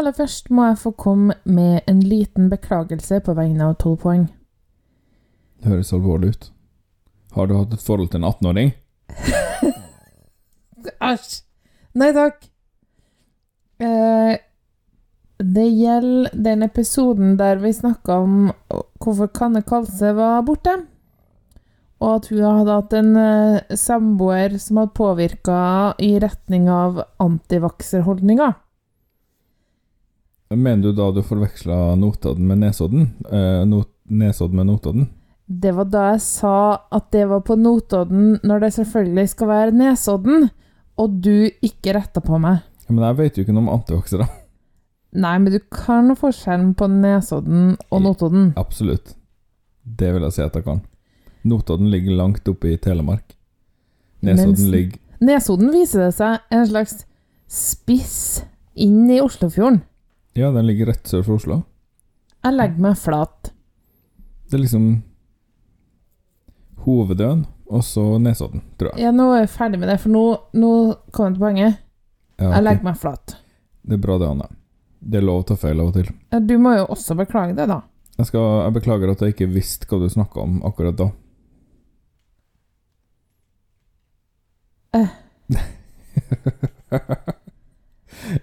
Aller først må jeg få komme med en liten beklagelse på vegne av 12 poeng. Det høres alvorlig ut. Har du hatt et forhold til en 18-åring? Æsj! Nei takk. Eh, det gjelder den episoden der vi snakka om hvorfor Kanne Kalse var borte. Og at hun hadde hatt en eh, samboer som hadde påvirka i retning av antivakserholdninger. Mener du da du forveksla Notodden med Nesodden? Eh, not Nesodden med Notodden? Det var da jeg sa at det var på Notodden, når det selvfølgelig skal være Nesodden, og du ikke retta på meg. Ja, Men jeg vet jo ikke noe om antivaksere. Nei, men du kan forskjellen på Nesodden og Notodden. Absolutt. Det vil jeg si at jeg kan. Notodden ligger langt oppe i Telemark. Nesodden Mens- ligger Nesodden viser det seg en slags spiss inn i Oslofjorden. Ja, den ligger rett sør for Oslo. Jeg legger meg flat. Det er liksom Hovedøen, og så Nesodden, tror jeg. Ja, nå er jeg ferdig med det, for nå, nå kom jeg til poenget. Ja, Jeg legger meg flat. Det er bra, det, Anne. Det er lov å ta feil av og til. Ja, Du må jo også beklage det, da. Jeg, skal, jeg beklager at jeg ikke visste hva du snakka om akkurat da. Eh.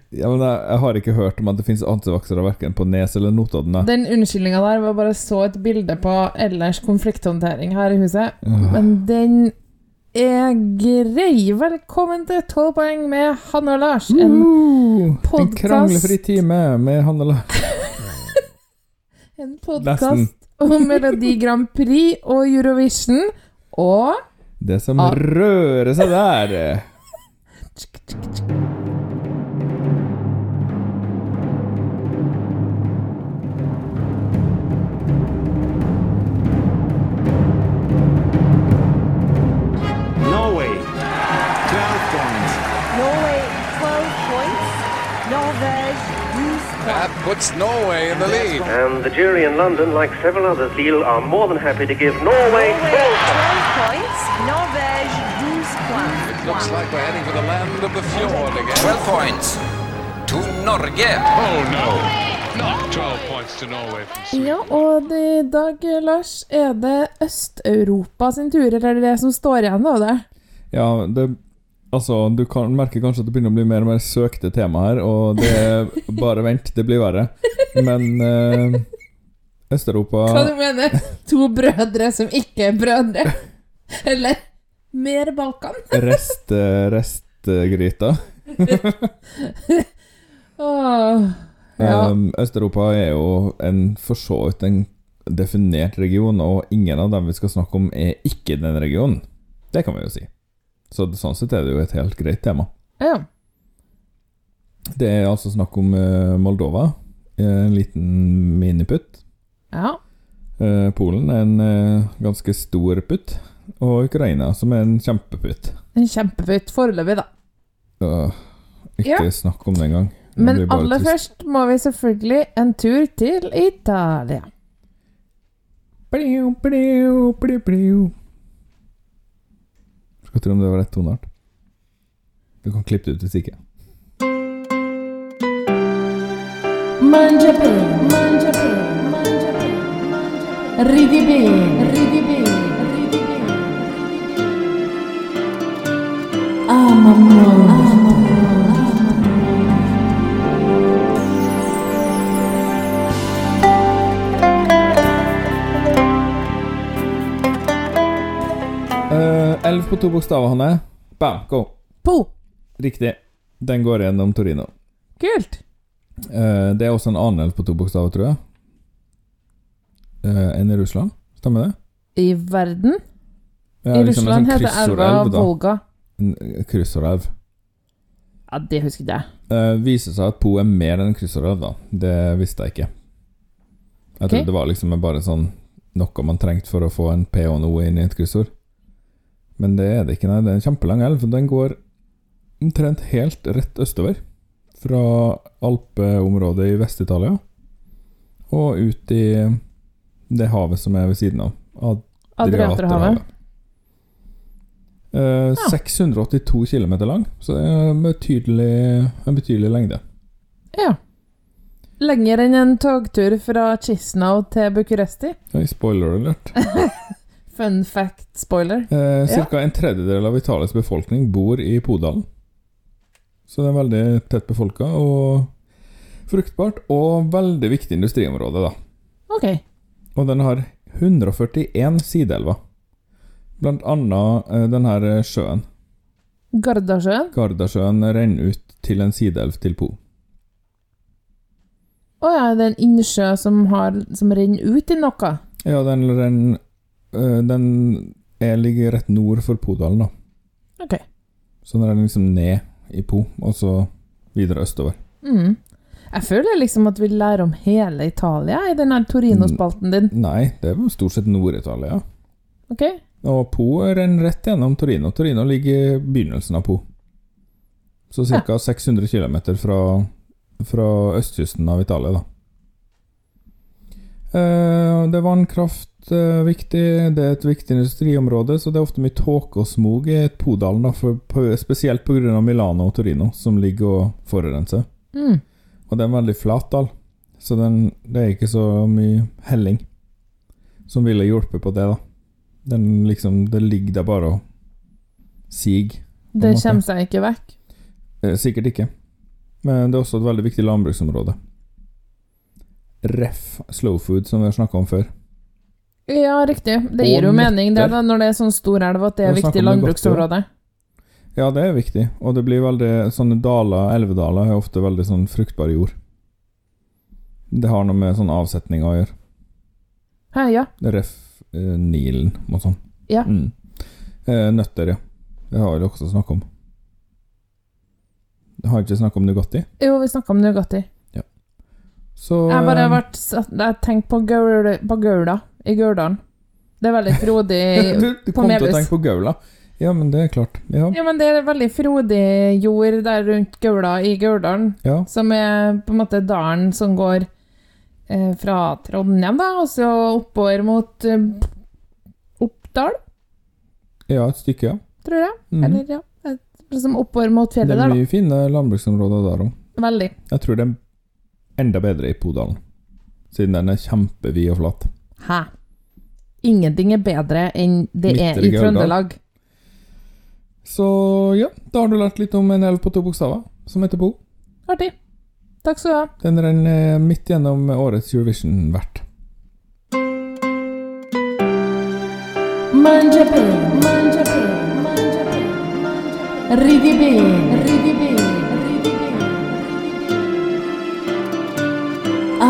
ja, men jeg, jeg har ikke hørt om at det finnes antivaksere verken på Nes eller Notodden. Den unnskyldninga der var bare så et bilde på ellers konflikthåndtering her i huset. Uh. Men den er grei. Velkommen til 12 poeng med Hanne og Lars. En, Uh, en kranglefri time med Hanne Lars en podkast om Melodi Grand Prix og Eurovision. Og Det som Ah. rører seg der. puts Norway in the lead. And the jury in London, like several others, Lille, are more than happy to give Norway Norway 12 12 points. Norvège 12 points. It looks like we're heading for the land of the fjord again. 12 points to Norge. Oh no, 12 points to Norway from Sweden. Ja, og i dag, Lars, er det Øst-Europa sin tur, eller er det det som står igjen av det? Ja, det Altså, du kan merke kanskje at det begynner å bli mer og mer søkte tema her, og det er Bare vent, det blir verre. Men eh, Øst-Europa Hva du mener To brødre som ikke er brødre? Eller mer Balkan? Rest, restgryta. oh, ja. Um, Øst-Europa er jo en for så vidt en definert region, og ingen av dem vi skal snakke om, er ikke den regionen. Det kan vi jo si. Så sånn sett er det jo et helt greit tema. ja. Det er altså snakk om eh, Moldova, eh, en liten miniputt. ja. Eh, Polen er en ganske stor putt, og Ukraina som er en kjempeputt. En kjempeputt foreløpig, da. Ikke Ja. snakk om det engang. Men aller først må vi selvfølgelig en tur til Italia. Bliu, bliu, bliu, bliu. Skal tro om det var rett toneart. Du kan klippe det ut hvis ikke. Mangia bene, mangia bene, mangia bene, mangia. Ridi bene, ridi bene. Elv på to bokstaver, Hanne. Bam, go. Po. Riktig. Den går gjennom Torino. Kult. Eh, det er også en annen elv på to bokstaver, tror jeg. Eh, enn i Russland. Stemmer det? I verden? Ja, I liksom en Russland sånn heter elva kryssorelv, da. Volga. En eh, kryssordelv. Ja, det husker ikke jeg. Uh, viser seg at Po er mer enn en kryssordelv, da. Det visste jeg ikke. Jeg Ok. trodde det var liksom bare sånn noe man trengte for å få en P og noe inn i et kryssord. Men det er det ikke, nei. Det er en kjempelang elv. Den går omtrent helt rett østover. Fra alpeområdet i Vest-Italia og ut i det havet som er ved siden av. Adriaterhavet. Eh, 682 km lang, så det er en betydelig, en betydelig lengde. Ja. Lenger enn en togtur fra Chisinau til Bucuresti. Oi, spoiler alert. Fun fact-spoiler. Eh, Ja. En tredjedel av Italias befolkning bor i Podalen. Så det er veldig tett befolka og fruktbart, og veldig viktig industriområde, da. Ok. Og den har 141 sideelver. Blant annet eh, den her eh, sjøen. Gardasjøen. Gardasjøen renner ut til en sideelv til Po. Å ja, det er en innsjø som, har, som renner ut i noe. Ja, den renner Den er, ligger rett nord for Podalen, da. Ok. Så den er liksom ned i Po, og så videre østover. Mm. Jeg føler liksom at vi lærer om hele Italia i den Torino-spalten din. Nei, det er jo stort sett Nord-Italia. Ok? Og Po renner rett gjennom Torino. Torino ligger i begynnelsen av Po. Så ca. 600 km fra, fra østkysten av Italia, da. Eh, det er vannkraft eh, viktig, det er et viktig industriområde, så det er ofte mye tåke og smog i Podalen, spesielt pga. Milano og Torino, som ligger og forurenser. Mm. Og det er en veldig flat dal, så den, det er ikke så mye helling som ville hjulpet på det, da. Den liksom, det ligger der bare og siger. Det kommer seg ikke vekk. Eh, sikkert ikke. Men det er også et veldig viktig landbruksområde. Ref slow food, som vi har snakka om før. Ja, riktig. Det gir jo mening, det, da, når det er sånn stor elv, at det er viktig om landbruksområde. Ja, det er viktig, og det blir veldig Sånne daler, elvedaler, er ofte veldig sånn fruktbar jord. Det har noe med sånn avsetninger å gjøre. Hæ, ja. Ref eh, Nilen og sånn. Ja. Mm. Eh, nøtter, ja. Det har vi også snakka om. Har vi ikke snakka om Nugatti? Jo, vi snakka om Nugatti. Så Jeg bare har vært Jeg tenkt på Gaula, på Gaula i Gauldalen. Det er veldig frodig du, du på kom til å tenke på Gaula. Ja, men det er klart. Ja. Ja, men det er veldig frodig jord der rundt Gaula i Gauldalen, ja. som er på en måte dalen som går eh, fra Trondheim, da, og så oppover mot eh, Oppdal, Ja, et stykke, ja. tror jeg. Mm. Eller, ja. et- Liksom oppover mot fjellet Det er mye der, fine landbruksområder der òg. Veldig. Jeg tror det er enda bedre i Podalen, siden den er kjempevid og flat. Hæ? Ingenting er bedre enn det er i. Trøndelag. Så ja, da har du lært litt om en elv på to bokstaver, som heter Po. Artig. Takk skal du ha. Den renner midt gjennom årets Eurovision-vert. Mangiape, mangiape, mangiape, mangiape. Ridibe, ridibe, Ja,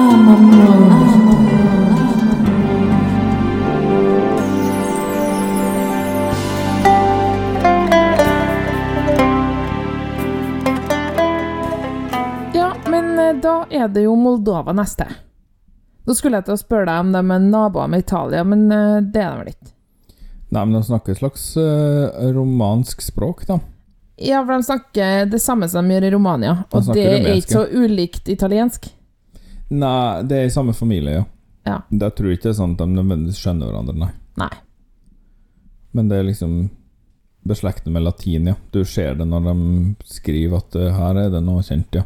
men eh, da er det jo Moldova neste. Nå skulle jeg til å spørre deg om de er naboer med Italia, men eh, det er de vel ikke? Nei, men de snakker et slags eh, romansk språk, da. Ja, for de snakker det samme som de gjør i Romania, og de det er ikke så ulikt italiensk. Nei, det er i samme familie, ja. Ja. Jeg tror ikke det er sånn at de nødvendigvis skjønner hverandre, nei. Nei. Men det er liksom beslektet med latin, ja. Du ser det når de skriver at eh, her er det noe kjent, ja.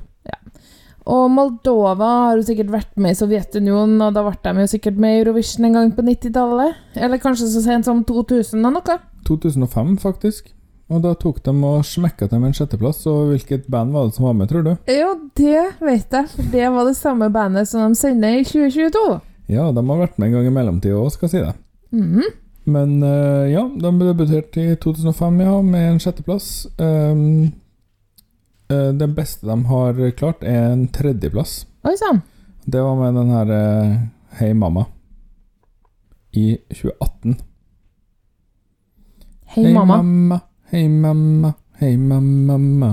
Og Moldova har jo sikkert vært med i Sovjetunionen, og da ble de jo sikkert med i Eurovision en gang på 90-tallet. Eller kanskje så sent som 2000 og noe. 2005, faktisk. Og da tok de og smekka til med en sjetteplass, og hvilket band var det som var med, tror du? Ja, det vet jeg, for det var det samme bandet som de sender i 2022. Ja, de har vært med en gang i mellomtida òg, skal jeg si det. Mhm. Men uh, ja, de debuterte i 2005, ja, med en sjetteplass. Um, uh, det beste de har klart, er en tredjeplass. Oi sann. Det var med den her uh, Hei Mamma i 2018. Hei, mamma. mamma, hei mamma, hei mamma.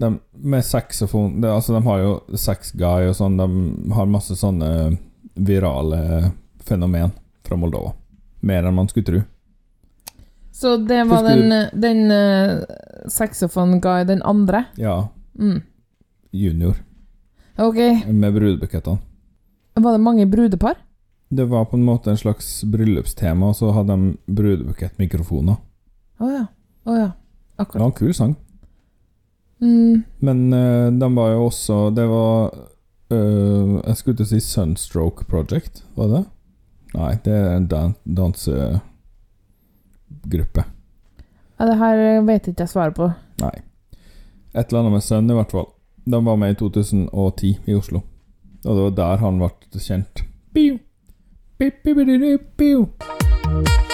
De, med saksofon de, Altså, de har jo Sex Guy og sånn. De har masse sånne virale fenomen fra Moldova. Mer enn man skulle tro. Så det var den, den uh, saxophone-guy, den andre? Ja, Mm. junior. Ok. Med brudebukettene. Var det mange brudepar? Det var på en måte en slags bryllupstema, og så hadde de brudebukettmikrofoner. Å ja. Å ja. Det var en kul sang. Mm. Men uh, den var jo også Det var uh, Jeg skulle til å si Sunstroke Project, var det? Nei, det er en dan dansegruppe. Ja, det her vet ikke jeg svaret på. Nei. Et eller annet med Sun, i hvert fall. De var med i 2010 i Oslo. Og det var der han ble kjent. Piu Piu biu, biu, biu, biu.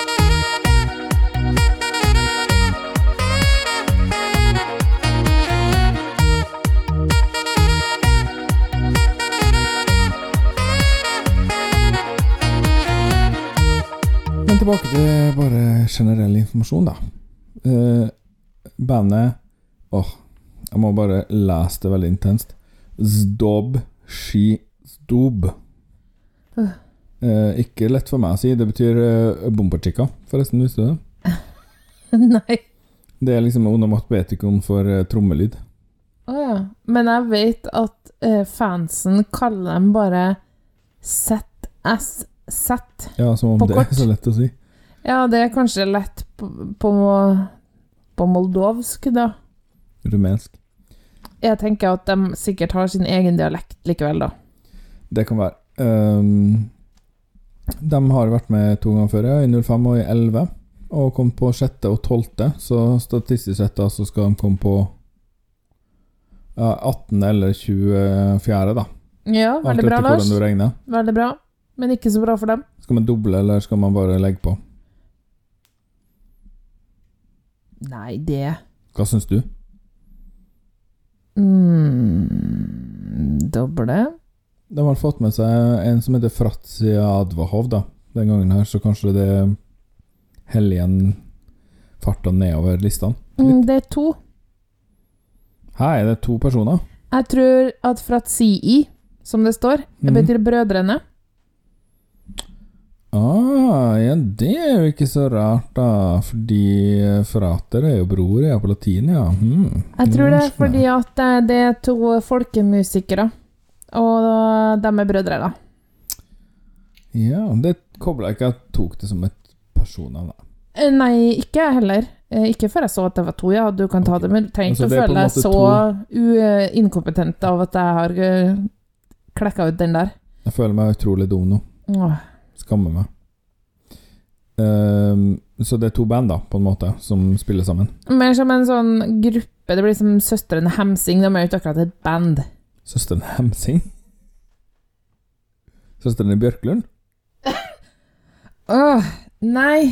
Men tilbake til bare generell informasjon, da. Uh, bandet Åh, jeg må bare lese det veldig intenst. Zdob Ski Zdob. Uh. Uh, ikke lett for meg å si. Det betyr uh, bomperchicka, forresten. Visste du det? Nei. Det er liksom onomatopetikon for uh, trommelyd. Å ja. Men jeg vet at fansen kaller dem bare ZSZ. Ja, som om På det kort. er så lett å si. Ja, det er kanskje lett på, på, på moldovsk, da. Rumensk. Jeg tenker at de sikkert har sin egen dialekt likevel, da. Det kan være. Um, de har vært med to ganger før, ja, i 05 og i 11. Og kom på sjette og tolvte, så statistisk sett da så skal de komme på ja, 18. eller 24., da. Ja, veldig bra, Lars. Veldig bra. Men ikke så bra for dem. Skal man doble, eller skal man bare legge på? Nei, det Hva syns du? mm, Doble? De har fått med seg en som heter Fratsia Advahov, da. Den gangen her, så kanskje det heller igjen farta nedover listene. Mm, det er to. Her er det to personer. Jeg tror at fratsii, som det står, Mhm. betyr brødrene. Ja, det er jo ikke så rart, da. Fordi frater er jo bror, ja, på latin, ja. Hmm. Jeg tror det er fordi at eh, det er to folkemusikere, og de er brødre, da. Ja, det kobla ikke at tok det som et personnavn. da. Eh, Nei, ikke jeg heller. Eh, Ikke før jeg så at det var to, ja. Du kan ta okay. det, men du trenger ikke å føle deg så Uinkompetent inkompetent av at jeg har klekka ut den der. Jeg føler meg utrolig dum nå. Åh. Skammer meg. Ehm, så det er to band, da, på en måte, som spiller sammen. Mer som en sånn gruppe. Det blir som Søstrene Hemsing. De er jo ikke akkurat et band. Søstrene Hemsing? Søstrene Bjørklund? Åh, nei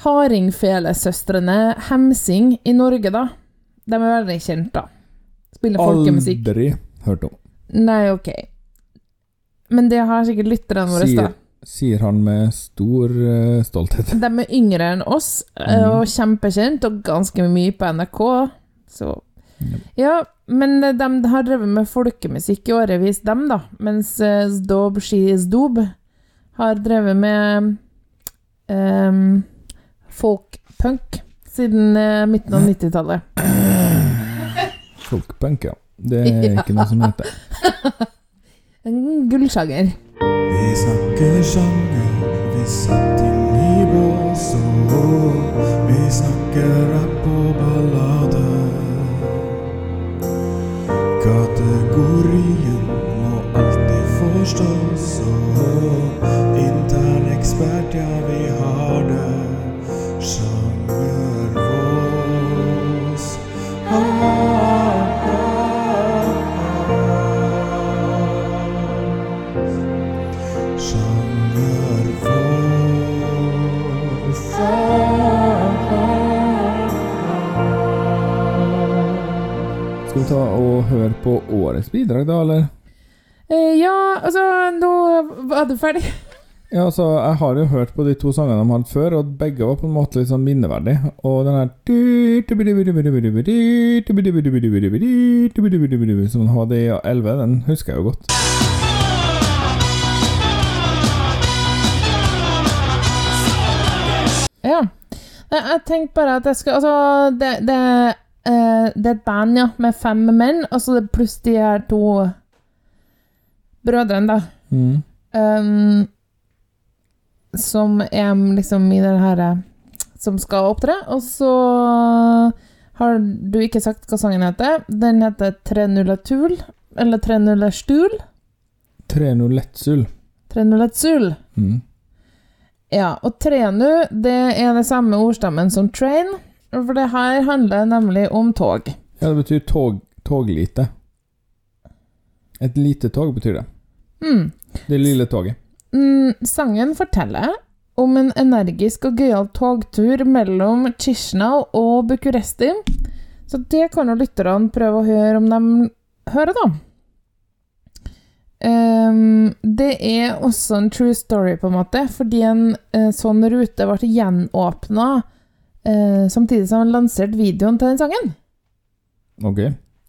Hardingfelesøstrene Hemsing i Norge, da. De er veldig kjent, da. Spiller folkemusikk. Aldri hørt om. Nei, ok. Men det har sikkert lytterne våre, da. Sier, han med stor uh, stolthet. De er yngre enn oss, mm. og kjempekjent, og ganske mye på NRK. Så Ja, men eh, de har drevet med folkemusikk i årevis, dem, da. Mens eh, Zdob Shizdob har drevet med um, folkpunk siden uh, midten av 90-tallet. Folkpunk, ja. Det er ikke noe som heter. En gullsjanger. Vi snakker sjanger, vi satt inn i bås og vi snakker rapp og ballade. Kategorien må alltid forstås Skal vi ta og høre på årets bidrag, da, eller? Eh, ja, altså, nå var du ferdig. Ja, altså, jeg har jo hørt på de to sangene de hadde før, og begge var på en måte litt sånn minneverdige. Og den her Som han hadde i 11, den husker jeg jo godt. Jeg tenkte bare at jeg skal Altså, det, det, uh, det er et band, ja, med fem menn, og så pluss de her to brødrene, da. Mm. Um, som er liksom i det her eh, Som skal opptre. Og så har du ikke sagt hva sangen heter. Den heter 3 Eller 301 stul. 3-0 301 sul. Mm. Ja, og trenu, det er det samme ordstammen som train, for det her handler nemlig om tog. Ja, det betyr tog, toglite. Et lite tog betyr det. Mm. Det lille toget. Mm, sangen forteller om en energisk og gøyal togtur mellom Chisinau og Bucuresti. Så det kan jo lytterne prøve å høre om de hører, da. Ehm, det er også en true story, på en måte, fordi en uh, sånn rute ble gjenåpna uh, samtidig som han lanserte videoen til den sangen. Ok.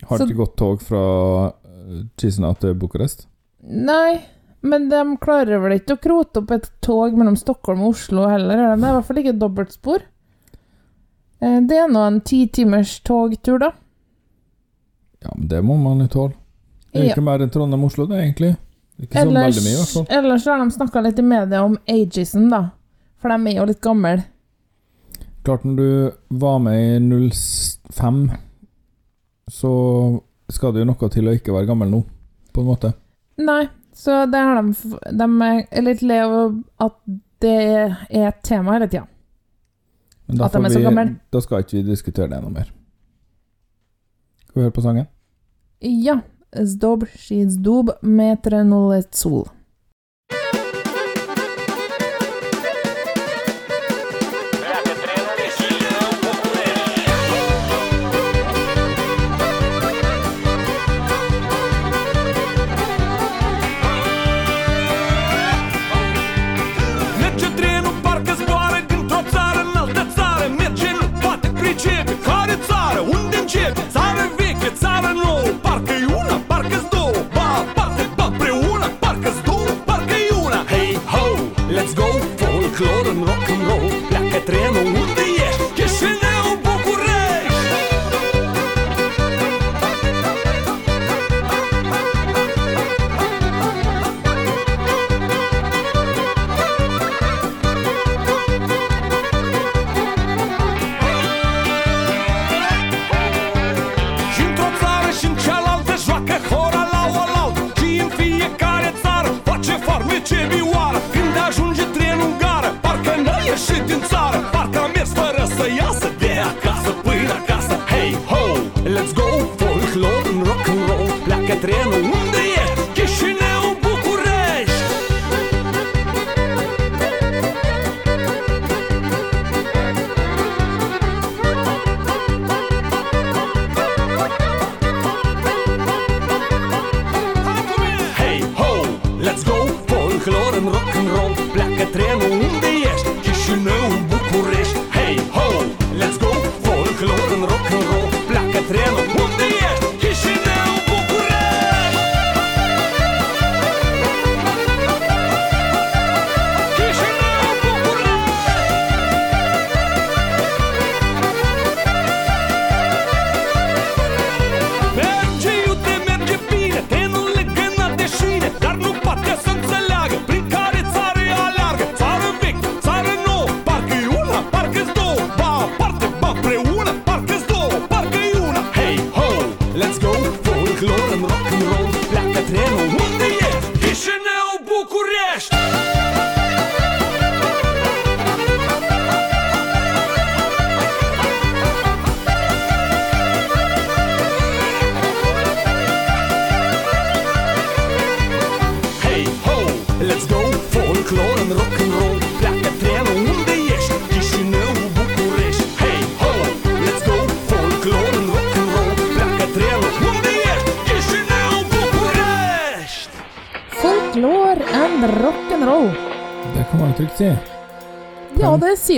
Har det ikke gått tog fra uh, Chisinau til Bucuresti? Nei, men de klarer vel ikke å krote opp et tog mellom Stockholm og Oslo heller, det? er i hvert fall ikke dobbeltspor. Uh, Det er nå en ti timers togtur, da. Ja, men det må man jo tåle. Det er ikke mer enn Trondheim-Oslo, det, egentlig. Ikke sånn Ellers, veldig mye, i hvert fall. ellers har de snakka litt i media om agesen, da. For de er jo litt gamle. Klart, når du var med i 05, så skal det jo noe til å ikke være gammel nå, på en måte. Nei, så det har de De er litt lei av at det er et tema hele tida. Men At de er så gamle. da skal ikke vi diskutere det noe mer. Skal vi høre på sangen? Ja. zdobšic dub me trenule cul.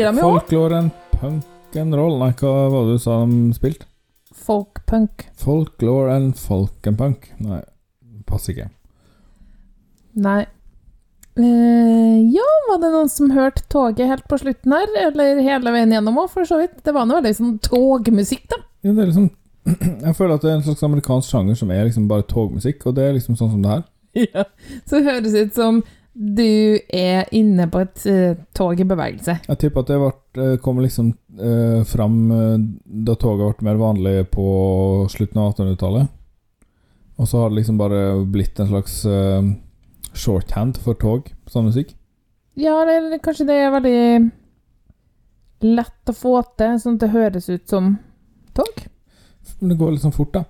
Sier de jo. Folklore and punk and roll. Nei, hva var det du sa de spilte? Folkpunk. Folklore and folkenpunk. Nei, passer ikke. Nei. Eh, ja, var det noen som hørte toget helt på slutten her? Eller hele veien gjennom òg, for så vidt? Det var noe veldig sånn togmusikk, da. Ja, det er liksom Jeg føler at det er en slags amerikansk sjanger som er liksom bare togmusikk, og det er liksom sånn som det her. Ja. Så det høres ut som du er inne på et uh, tog i bevegelse. Jeg tipper at det ble, eh, kom liksom uh, fram eh, da toget ble mer vanlig på slutten av 1800-tallet. Og så har det liksom bare blitt en slags uh, shorthand for tog, sånn musikk. Ja, eller kanskje det er veldig lett å få til, sånn at det høres ut som tog. Det går litt sånn fort, da.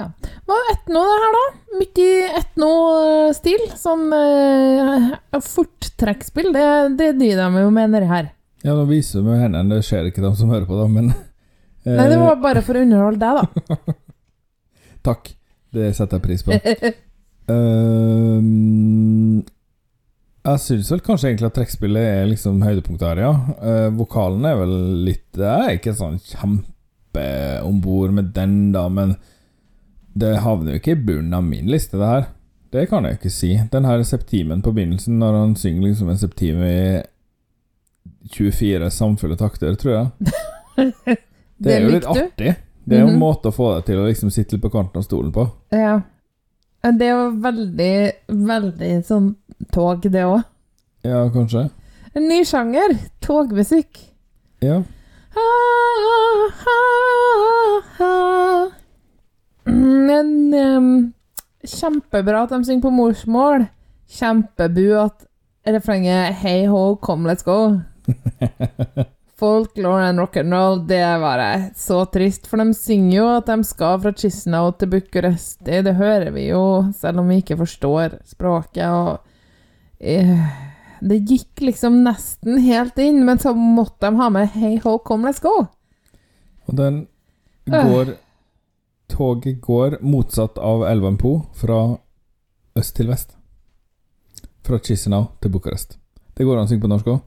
Ja. Hva er etno det her, da? Midt i etno-stil. Sånn uh, forttrekkspill. Det, det driver de jo med nedi her. Ja, nå viser med hendene, det ser ikke de som hører på, da, men eh, Nei, det var bare for å underholde deg, da. Takk. Det setter jeg pris på. uh, jeg syns vel kanskje egentlig at trekkspillet er liksom høydepunktet her, ja. Uh, vokalen er vel litt Jeg er ikke sånn kjempe om bord med den, da, men det havner jo ikke i bunnen av min liste, det her. Det kan jeg ikke si. Den her septimen på begynnelsen, når han synger liksom en septim i 24 samfulle takter, tror jeg. Det, Det er jo litt artig. Det er jo en Mhm. måte å få deg til å liksom sitte litt på kanten av stolen på. Ja. Det er jo veldig, veldig sånn tog, det òg. Ja, kanskje. En ny sjanger. Togmusikk. Ja. Ha, ha, ha. Mm, um, Kjempebra at de synger på morsmål. Kjempebu at refrenget 'Hey ho, come let's go'. Folklore and rock'n'roll, det var jeg så trist. For de synger jo at de skal fra Chisinau til Bucuresti. Det hører vi jo, selv om vi ikke forstår språket. Og eh, Det gikk liksom nesten helt inn, men så måtte de ha med 'Hey ho, come let's go'. Og den går Toget går motsatt av Elvenpo fra øst til vest. Fra Chisinau til Bucuresti. Det går an å synge på norsk òg.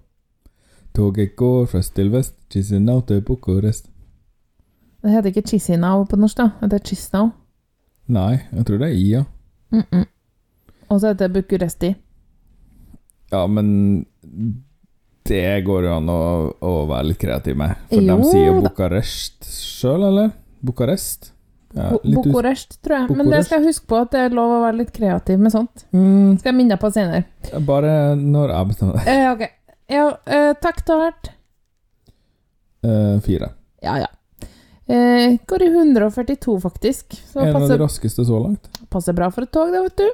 Toget går fra øst til vest, Chisinau til Bucuresti. Det heter ikke Chisinau på norsk, da. Det heter Chisinau. Nei, jeg tror det er I, ja. Mm -mm. Og så heter det Bucuresti. Ja, men det går jo an å, å være litt kreativ med. For Jo de sier jo. Bucarest sjøl, eller? Bucarest? Ja, Bucuresti, tror jeg. Men det skal jeg huske på at det er lov å være litt kreativ med sånt. Mm, Skal jeg minne deg på senere. bare når jeg bestemmer det. Eh, okay. Ja, eh, takk, Tart. Eh, fire. Ja, ja. Eh, går i 142, faktisk. Så En av de raskeste så langt. passer bra for et tog, det, vet du.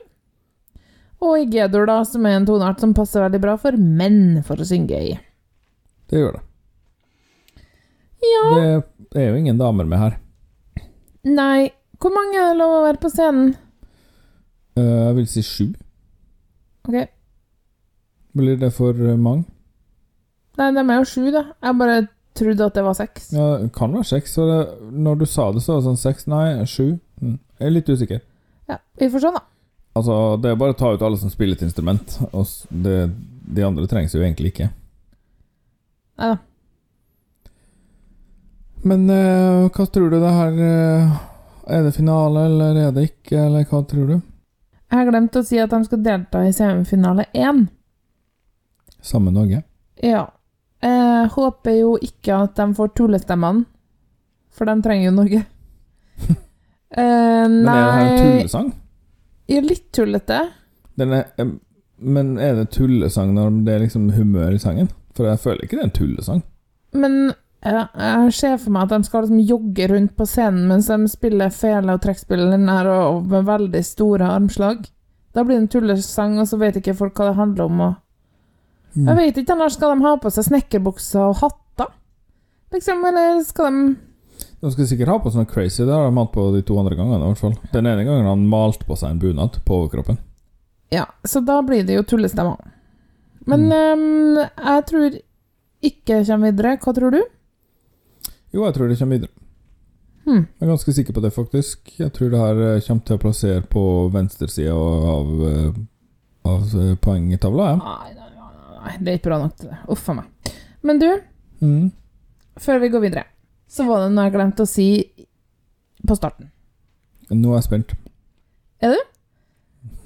Og i G-dur, da, som er en toneart som passer veldig bra for menn for å synge i. Det gjør det. Ja, Det er jo ingen damer med her. Nei Hvor mange er lov å være på scenen? Eh, jeg vil si sju. Ok, Blir det for mange? Nei, de er jo sju, da. Jeg bare trodde at det var seks. Ja, det kan være seks. Så det, når du sa det, så var det sånn seks. Nei, sju. Mm. Jeg er litt usikker. Ja, Vi får se, da. Altså, det er bare å ta ut alle som spiller et instrument. Og det, de andre trengs jo egentlig ikke. Nei da. Men uh, hva tror du det her uh, Er det finale, eller er det ikke, eller hva tror du? Jeg har glemt å si at de skal delta i semifinale én. Samme Norge? Ja. Jeg håper jo ikke at de får tullestemmene, for de trenger jo Norge. Eh, Men er det her en tullesang? Ja, litt tullete. Den er, men er det tullesang når det er liksom humør i sangen? For jeg føler ikke det er en tullesang. Men jeg ser for meg at de skal liksom jogge rundt på scenen mens de spiller fele- og trekkspilleren og med veldig store armslag. Da blir det en tullesang, og så vet ikke folk hva det handler om. Og Jeg vet ikke, ellers skal de ha på seg snekkerbukser og hatter? Liksom, eller skal de De skal sikkert ha på sånn crazy, det har de hatt på de to andre gangene. i hvert fall Den ene gangen han malte på seg en bunad på overkroppen. Ja, så da blir det jo tullestemmer. Men ehm, jeg tror ikke jeg kommer videre. Hva tror du? Jo, jeg tror det kommer videre. Hmm. Jeg er ganske sikker på det, faktisk. Jeg tror det her eh, kommer til å plassere på venstresida av, eh, av eh, poengtavla. Ja. Nei, nei, nei, nei, det er ikke bra nok til det. Uff a meg. Men du, Mm. før vi går videre, så var det noe jeg glemte å si på starten. Nå er jeg spent. Er du?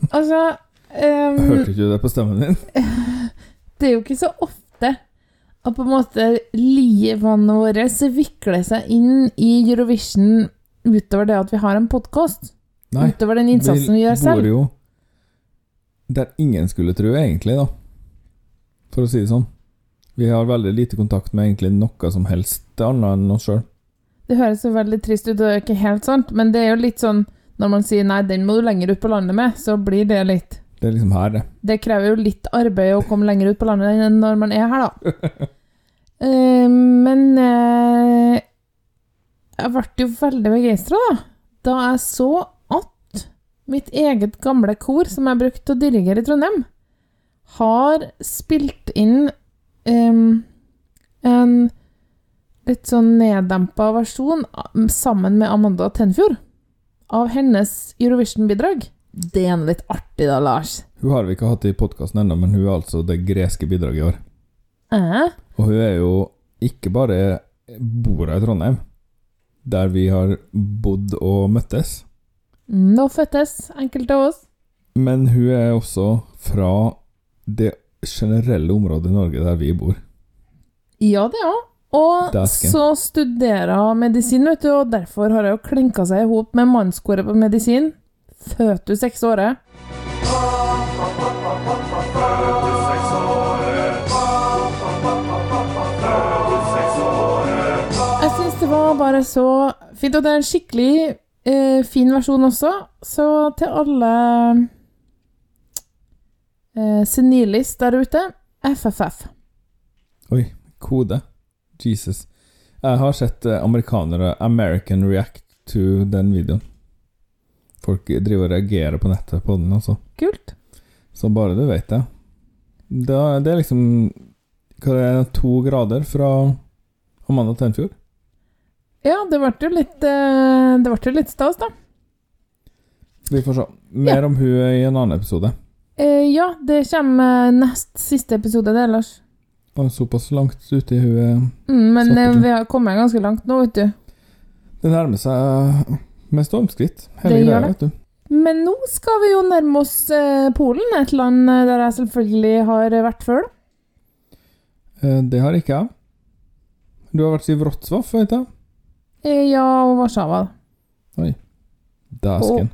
Altså um, Hørte ikke du det på stemmen din? Det er jo ikke så ofte at på en måte livene våre vikler seg inn i Eurovision utover det at vi har en podkast. Nei. Utover den innsatsen vi gjør bor jo der ingen skulle tro, egentlig, da. For å si det sånn. Vi har veldig lite kontakt med egentlig noe som helst annet enn oss sjøl. Det høres jo veldig trist ut, og det er ikke helt sant, men det er jo litt sånn Når man sier 'nei, den må du lenger ut på landet med', så blir det litt Det er liksom her, det. Det krever jo litt arbeid å komme lenger ut på landet enn når man er her, da. uh, men uh, jeg ble jo veldig begeistra, da. Da jeg så at mitt eget gamle kor, som jeg brukte å dirigere i Trondheim, har spilt inn um, en litt sånn neddempa versjon sammen med Amanda Tenfjord av hennes Eurovision-bidrag. Det er nå litt artig, da, Lars. Hun har vi ikke hatt i podkasten ennå, men hun er altså det greske bidraget i år. Eh? Og hun er jo ikke bare bor i Trondheim, der vi har bodd og møttes, Nå fødtes enkelte av oss. men hun er også fra det generelle området i Norge der vi bor. Ja, det òg. Og Dasken. så studerer hun medisin, vet du, og derfor har hun klinka seg i hop med mannskoret på medisin. Føtus seks året. Jeg syns det var bare så fint, og det er en skikkelig eh, fin versjon også. Så til alle eh, senilis der ute, FFF. Oi, kode. Jesus. Jeg har sett eh, amerikanere American react to den videoen. Folk driver og reagerer på nettet på den, altså. Kult. Så bare du vet det. Det er, det er liksom Hva er det, to grader fra Amanda Tenfjord? Ja, det ble jo litt eh, Det ble jo litt stas, da. Vi får se. Mer om hun i en annen episode. Eh, ja, det kommer nest siste episode, det, Lars. Og såpass langt ute i hun er- Mm, men eh, ja. vi har kommet ganske langt nå, vet du. Det nærmer seg med stormskritt, hele Det greia, det. vet du. Men nå skal vi jo nærme oss eh, Polen, et land eh, der jeg selvfølgelig har vært før. da. Eh, Det har ikke jeg. Du har vært i Wrocław, vet jeg. Ja, og Warszawa. Dæsken.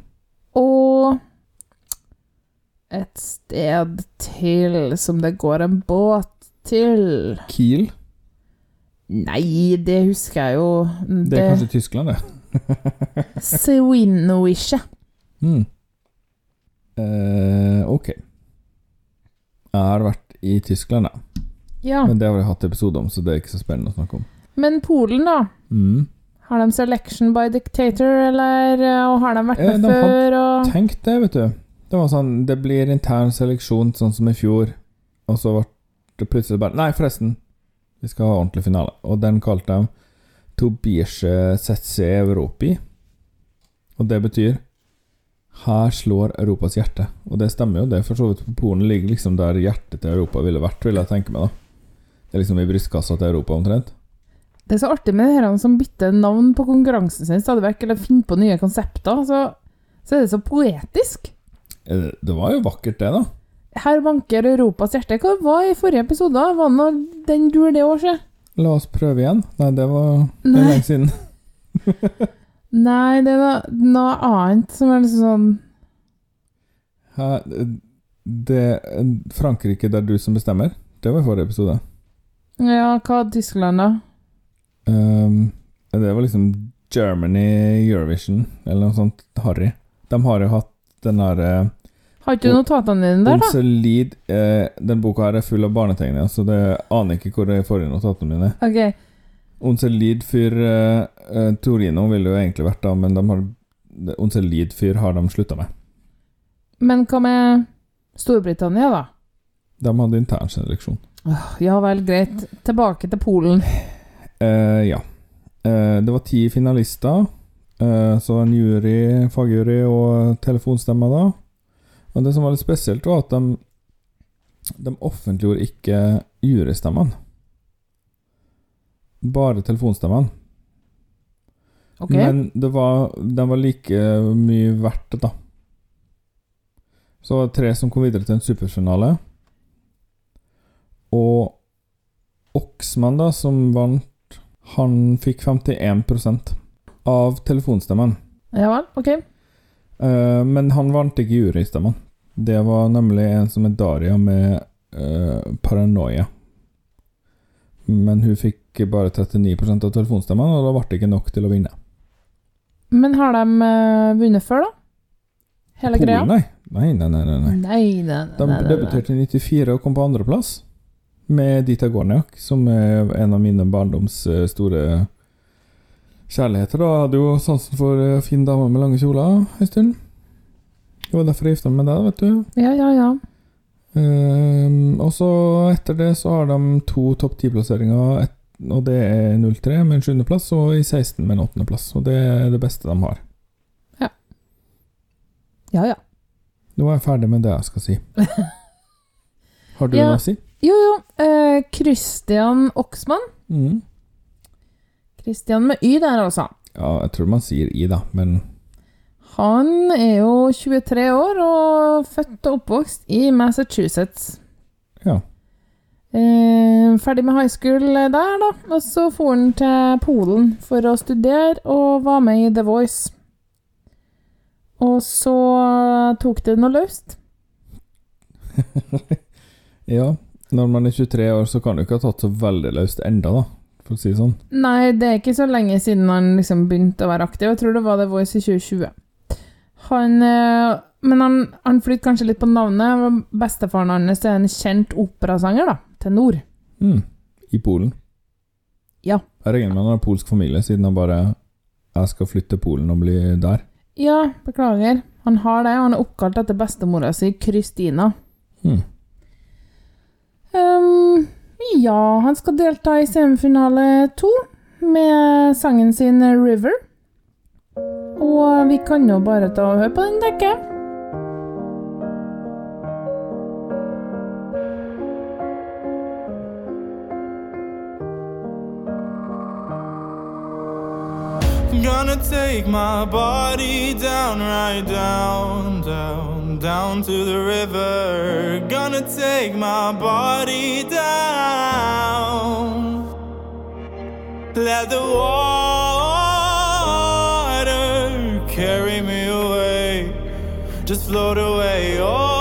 Og et sted til som det går en båt til. Kiel. Nei, det husker jeg jo. Det er kanskje Tyskland, det. Swinowice. Mm. Eh, ok. Jeg har vært i Tyskland, da. Ja. Men det har vi hatt episode om, så det er ikke så spennende å snakke om. Men Polen, da? Mm. Har de selection by dictator, eller eh, og har de vært Eh, med de har før? Og... Tenk det, vet du. Det var sånn Det blir intern seleksjon, sånn som i fjor. Og så ble det plutselig bare Nei, forresten. Vi skal ha ordentlig finale. Og den kalte de Tobiasje Setse Europi. Og det betyr Her slår Europas hjerte. Og det stemmer jo, det. For så vidt Polen ligger liksom der hjertet til Europa ville vært, vil jeg tenke meg, da. Det er liksom i brystkassa til Europa, omtrent. Det er så artig med her som bytter navn på konkurransen sin stadig vekk, eller finner på nye konsepter. Så, så er det så poetisk. Eh, Det var jo vakkert, det, da. Her vanker Europas hjerte. Hva var i forrige episode? Var det den dur det år siden? La oss prøve igjen. Nei, det var det Nei. lenge siden. Nei, det er noe, noe annet som er liksom sånn Hæ, det Frankrike, det er du som bestemmer? Det var i forrige episode. Ja, hva er Tyskland, da? Um, det var liksom Germany Eurovision, eller noe sånt harry. De har jo hatt den derre uh, Har ikke du notatene dine der, da? Solid, eh, Den boka her er full av barnetegninger, så det aner ikke hvor de forrige notatene mine er. Ok. Onselid fyr eh, eh, Torino ville jo egentlig vært da, men de har Unse fyr har de slutta med. Men hva med Storbritannia, da? De hadde internseleksjon. Ja vel, greit. Tilbake til Polen. Eh, ja. Eh, det var ti finalister. Eh, så en jury, fagjury og telefonstemmer, da. Og det som var litt spesielt, var at de, de offentliggjorde ikke jurystemmene. Bare telefonstemmene. Okay. Men det var, de var like mye verdt, da. Så var det tre som kom videre til en superfinale. Og Oksman, da, som vant, han fikk 51% av telefonstemmen. Ja vel, ok. Eh, men han vant ikke jurystemmen. Det var nemlig en som er Daria med uh, paranoia. Men hun fikk bare 39% av telefonstemmen, og da ble det ikke nok til å vinne. Men har de uh, vunnet før, da? Hele greia? Nei. Nei, nei, nei. nei, nei. Nei, nei, De debuterte i 94 og kom på andreplass. Med Dita Gorniak, som er en av mine barndoms eh, store kjærligheter. Da hadde jo sansen for fin dame med lange kjoler en stund. Det var derfor jeg gifta meg med deg, vet du. Ja, ja, ja. Um, og så etter det så har de to topp ti-plasseringer, og det er 03 med en sjuendeplass, og i 16 med en åttendeplass. Og det er det beste de har. Ja, ja. Nå er jeg ferdig med det jeg skal si. Har du Ja. noe å si? Jo, jo. Eh, Christian Oksmann. Mm. Christian med Y der, altså. Ja, jeg tror man sier i, da, men Han er jo 23 år og født og oppvokst i Massachusetts. ja. Eh, ferdig med high school der, da. Og så for han til Polen for å studere og var med i The Voice. Og så tok det noe løst. Ja, når man er 23 år, så kan du ikke ha tatt så veldig løst enda, da, for å si det sånn. Nei, det er ikke så lenge siden han liksom begynte å være aktiv. Jeg tror det var The Voice i 2020. Han eh, Men han, han flytter kanskje litt på navnet. Bestefaren hans er en kjent operasanger, da. Tenor. Mm. I Polen. Ja. Jeg regner med han har polsk familie, siden han bare Jeg skal flytte til Polen og bli der. Ja, beklager. Han har det. Han er oppkalt etter bestemora si, Kristina. Mm. Um, ja, han skal delta i semifinale to med sangen sin 'River'. Og vi kan jo bare ta og høre på den. Gonna take my body down, right down, down, down to the river. Gonna take my body down. Let the water Just float away. Oh.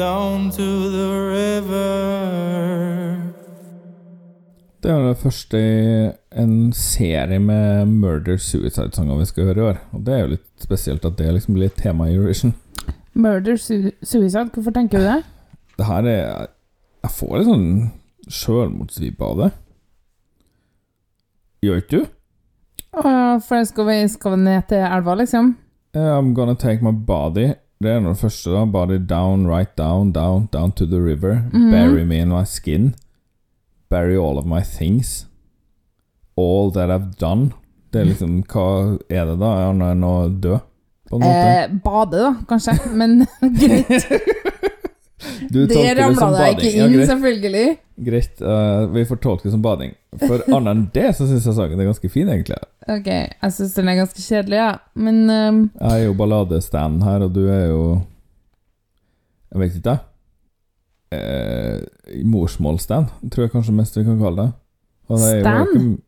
Down, to the river. Det er det første i en serie med murder-suicide-sanger vi skal høre i år. Og det er jo litt spesielt at det liksom blir tema i Eurovision. Murder su Suicide, hvorfor tenker du det? Det her er Jeg får litt sånn sjølmordsvibbe av det. Gjør ikke du? Uh, For jeg skal vi, skal vi ned til elva, liksom? I'm gonna take my body. Det er noe det første, da. Body down, right down, down, down to the river. Mm. Bury me in my skin. Bury all of my things. All that I've done. Det er liksom Hva er det, da? Er han nå død? På en måte. Eh, bade, da, kanskje. Men greit. Du Det ramla deg ikke Ja, inn, greit. selvfølgelig. Greit, Uh, vi får tolke det som bading. For annet enn det så syns jeg saken er ganske fin, egentlig. Ok, jeg syns den er ganske kjedelig, ja. Men um... Jeg er jo balladestanden her, og du er jo Jeg vet ikke, jeg. Eh, Morsmålsstand, tror jeg kanskje mest vi kan kalle det. Og det er jo Stan? ikke-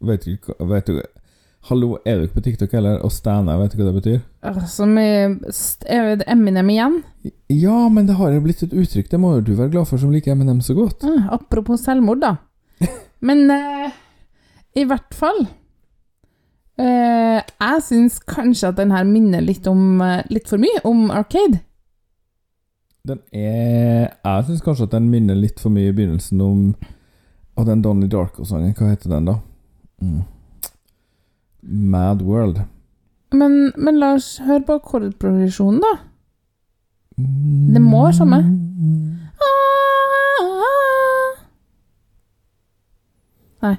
Vet du vet du, Hallo, er du ikke på TikTok heller? Og Stana, vet du hva det betyr? som i Eminem igjen. Ja, men det har blitt et uttrykk, det må jo du være glad for som liker Eminem så godt. Mm, apropos selvmord, da. Men eh, i hvert fall eh, Jeg syns kanskje at den her minner litt om eh, Litt for mye om Arcade. Den er Jeg syns kanskje at den minner litt for mye i begynnelsen om Og den Donnie Darko-sangen, hva heter den, da? Mm. Mad World. Men, men la oss høre på akkordprogresjonen, da. Det må være samme. Nei.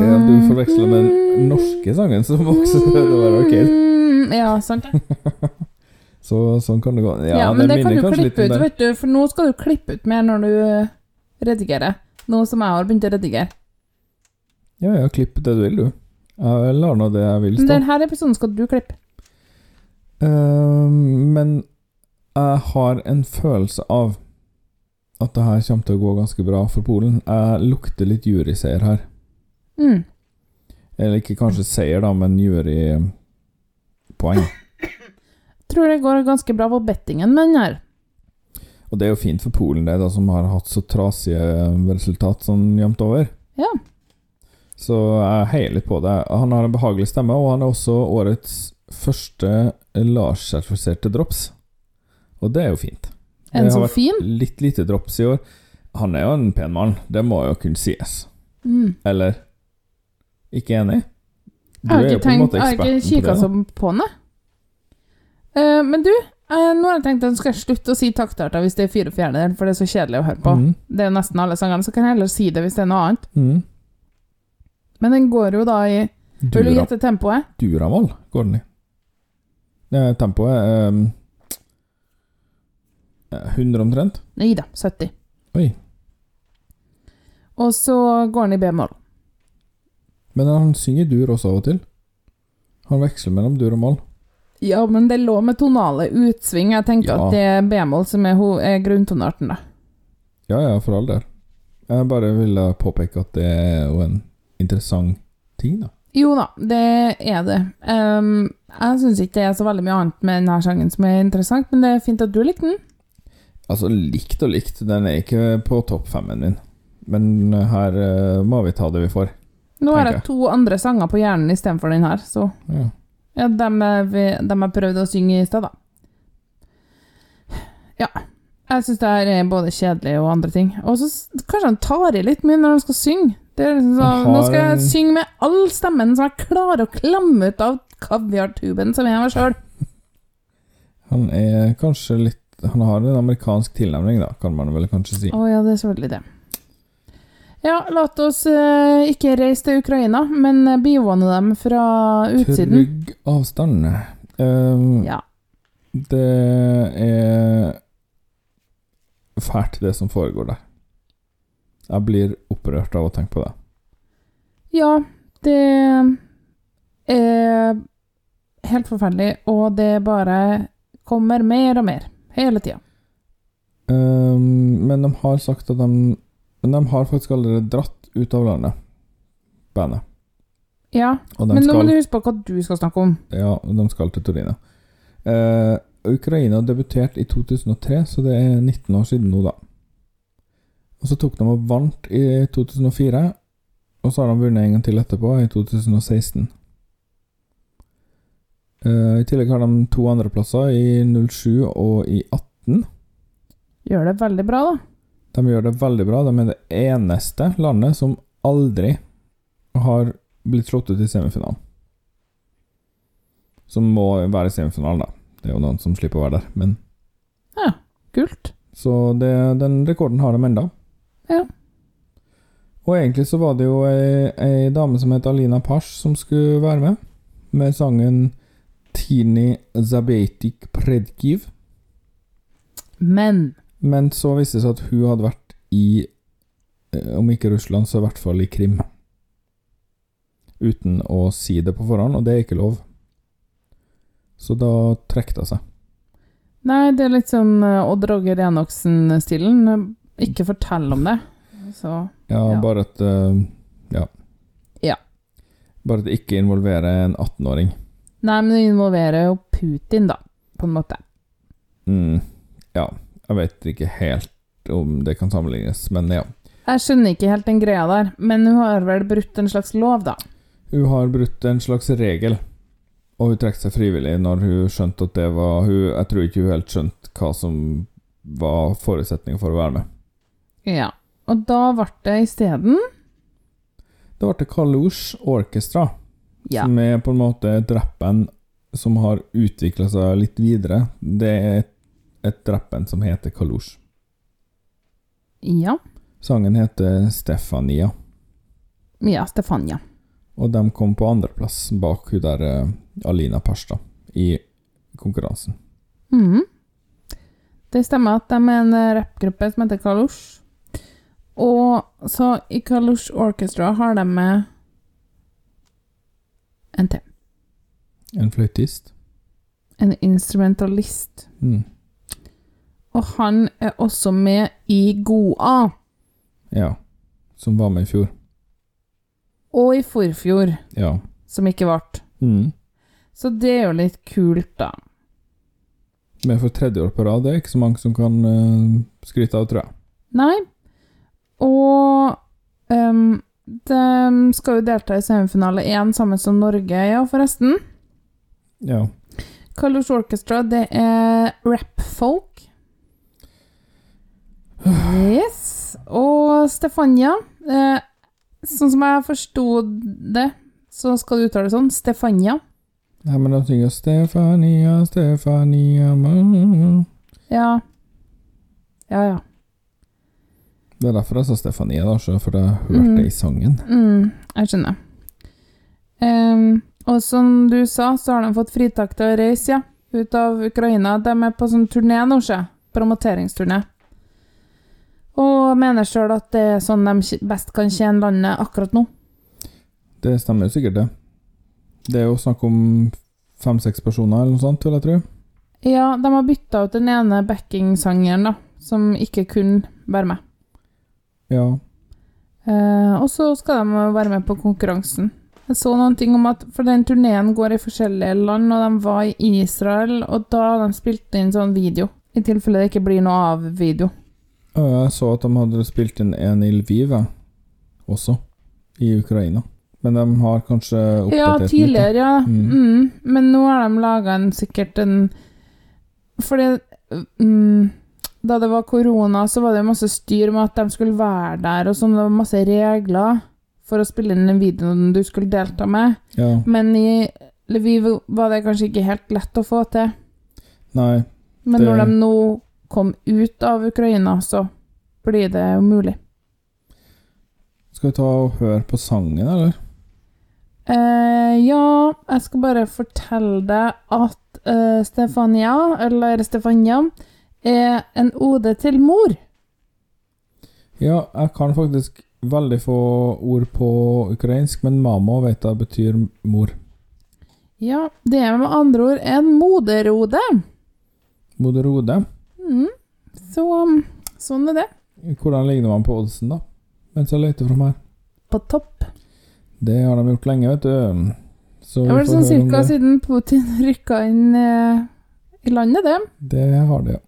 Ja, du forveksler med den norske sangen som også være arcade. Mm, Ja, sant det. Så sånn kan det gå. Ja, Ja, men det kan du klippe ut, vet du, for nå skal du klippe ut mer når du redigerer. Nå som jeg har begynt å redigere. Ja, ja, klipp det du vil, du. Jeg lar nå det jeg vil Men stå. denne episoden skal du klippe. Uh, men jeg har en følelse av at det her kommer til å gå ganske bra for Polen. Jeg lukter litt juryseier her. Mm. Eller ikke kanskje seier, da, men jurypoeng. Tror det går ganske bra på bettingen med den her. Og det er jo fint for Polen, det, da, som har hatt så trasige resultat sånn jevnt over. Ja. Så jeg heier litt på det. Han har en behagelig stemme, og han er også årets første Lars-sertifiserte drops. Og det er jo fint. En Det har så vært fin. Litt lite drops i år. Han er jo en pen mann, det må jo kunne sies. Mm. Eller? Ikke enig? Du Jeg har er jo ikke, på en tenkt, måte jeg har ikke eksperten på kikka det. da. på den, Uh, Eh, men du, eh, nå har jeg tenkt at jeg skal slutte å si taktarter hvis det er fire fjerdedeler, for det er så kjedelig å høre på. Mm. Det er jo nesten alle sangene, så kan jeg heller si det hvis det er noe annet. Mm. Men den går jo da i Vil du gjette tempoet? Duramal går den i. Ja, tempoet er um, 100 omtrent. Nei da, 70. Oi. Og så går den i b-moll. Men han synger dur også av og til. Han veksler mellom dur og moll. Ja, men det lå med tonale utsving. Jeg tenker Ja. at det er b-moll som er, ho- er grunntonarten, da. Ja, ja, for all del. Jeg bare ville påpeke at det er jo en interessant ting, da. Jo da, det er det. Ehm, jeg syns ikke det er så veldig mye annet med denne sangen som er interessant, men det er fint at du likte den. Altså, likt og likt. Den er ikke på topp femmen min. Men her eh, må vi ta det vi får. Nå har Tenker jeg jeg. to andre sanger på hjernen istedenfor den her, så Ja. Ja, dem, jeg prøvde å synge i stad, da. Ja. Jeg syns det her er både kjedelig og andre ting. Og så kanskje han tar i litt mye når han skal synge. Det liksom Han har... nå skal jeg synge med all stemmen som jeg klarer å klamme ut av kaviartuben som er meg sjøl. Han er kanskje litt Han har en amerikansk tilnærming, da, kan man vel kanskje si. Å ja, det er selvfølgelig det. Ja, la oss uh, ikke reise til Ukraina, men uh, bivåne dem fra utsiden. Trygg avstand. Uh, Ja. Det er fælt, det som foregår der. Jeg blir opprørt av å tenke på det. Ja, det er helt forferdelig, og det bare kommer mer og mer. Hele tida. Uh, men de har sagt at de Men de har faktisk allerede dratt ut av landet, bandet. Ja, men nå må du huske på hva du skal snakke om. Ja, de skal til Torino. Eh, Ukraina debuterte i 2003, så det er 19 år siden nå, da. Og så tok de og vant i 2004, og så har de vunnet en gang til etterpå, i 2016. Eh, I tillegg har de to andreplasser, i 07 og i 18. Gjør det veldig bra, da. De gjør det veldig bra. De er det eneste landet som aldri har blitt slått ut i semifinalen. Som må være i semifinalen, da. Det er jo noen som slipper å være der, men Ja, kult. Så det, den rekorden har de enda. Ja. Og egentlig så var det jo ei, ei dame som het Alina Pash som skulle være med, med sangen Tini Zabetik Predkiv. Men Men så viste det seg at hun hadde vært i eh, Om ikke Russland, så i hvert fall i Krim. Uten å si det på forhånd, og det er ikke lov. Så da trekk hun seg. Nei, det er litt sånn eh, Odd Roger Enoksen-stilen. Ikke fortell om det. Så Ja, Ja. bare at eh, Ja. Ja. Bare at det ikke involverer en 18-åring. Nei, men det involverer jo Putin, da, på en måte. Mm, ja, jeg vet ikke helt om det kan sammenlignes, men ja. Jeg skjønner ikke helt den greia der, men hun har vel brutt en slags lov, da. Hun har brutt en slags regel, og hun trekte seg frivillig når hun skjønte at det var hun, Jeg tror ikke hun helt skjønte hva som var forutsetningen for å være med. Ja. Og da ble det isteden Det ble Kalush Orchestra, Ja. som er på en måte et rappband som har utvikla seg litt videre. Det er et, et rappband som heter Kalush. Ja. Sangen heter Stefania. Ja, Stefania. Og de kom på andreplass bak hun der eh, Alina Parstad i konkurransen. Mhm. Det stemmer at de er en eh, rappgruppe som heter Kalush. Og så i Kalush Orchestra har de med en til. En fløytist. En instrumentalist. Mm. Og han er også med i Goa. Ja. Som var med i fjor. Og i forfjor, Ja. som ikke ble. Mm. Så det er jo litt kult, da. Men for tredje år på rad, det er ikke så mange som kan uh, skryte av, tror jeg. Nei. Og um, de skal jo delta i semifinale én sammen som Norge, ja, forresten. Ja. Carlos Orchestra, det er rap-folk. Yes. Og Stefania eh, Sånn som jeg forsto det, så skal du uttale det sånn. Stefania. Nei, men da synger Stefania, Stefania ma. Ja. Ja, ja. Det er derfor jeg sa Stefania, da, så for jeg hørte Mm. det i sangen. Mm, jeg skjønner. Um, og som du sa, så har de fått fritak til å reise, ja. Ut av Ukraina. De er på sånn turné nå, se. Promoteringsturné. Og mener sjøl at det er sånn de best kan tjene landet akkurat nå. Det stemmer jo sikkert, det. Det er jo snakk om fem-seks personer, eller noe sånt, vil jeg tro. Ja, de har bytta ut den ene backing-sangeren, da, som ikke kunne være med. Ja. Eh, og så skal de være med på konkurransen. Jeg så noen ting om at For den turneen går i forskjellige land, og de var i Israel, og da har de spilt inn sånn video. I tilfelle det ikke blir noe av video. Jeg så at de hadde spilt inn en i Lviv, også. I Ukraina. Men de har kanskje oppdatert Ja, litt, Ja, tidligere, ja. Mm. Mm. Men nå har de laga en sikkert en Fordi mm, da det var korona, så var det masse styr med at de skulle være der, og sånn. Det var masse regler for å spille inn den videoen du skulle delta med. Ja. Men i Lviv var det kanskje ikke helt lett å få til. Nei. Men Det- når de nå kom ut av Ukraina, så blir det jo mulig. Skal vi ta og høre på sangen, eller? Eh, ja, jeg skal bare fortelle deg at eh, Stefania, eller Stefania, er en ode til mor. Ja, jeg kan faktisk veldig få ord på ukrainsk, men mamma vet jeg betyr mor. Ja, det er med andre ord en moderode. Moderode. Mm. Så sånn er det. Hvordan ligner man på oddsen, da? Mens jeg leter fram her. På topp. Det har de gjort lenge, vet du. Så Det var sånn cirka siden Putin rykka inn eh, i landet, det. Det har de, ja.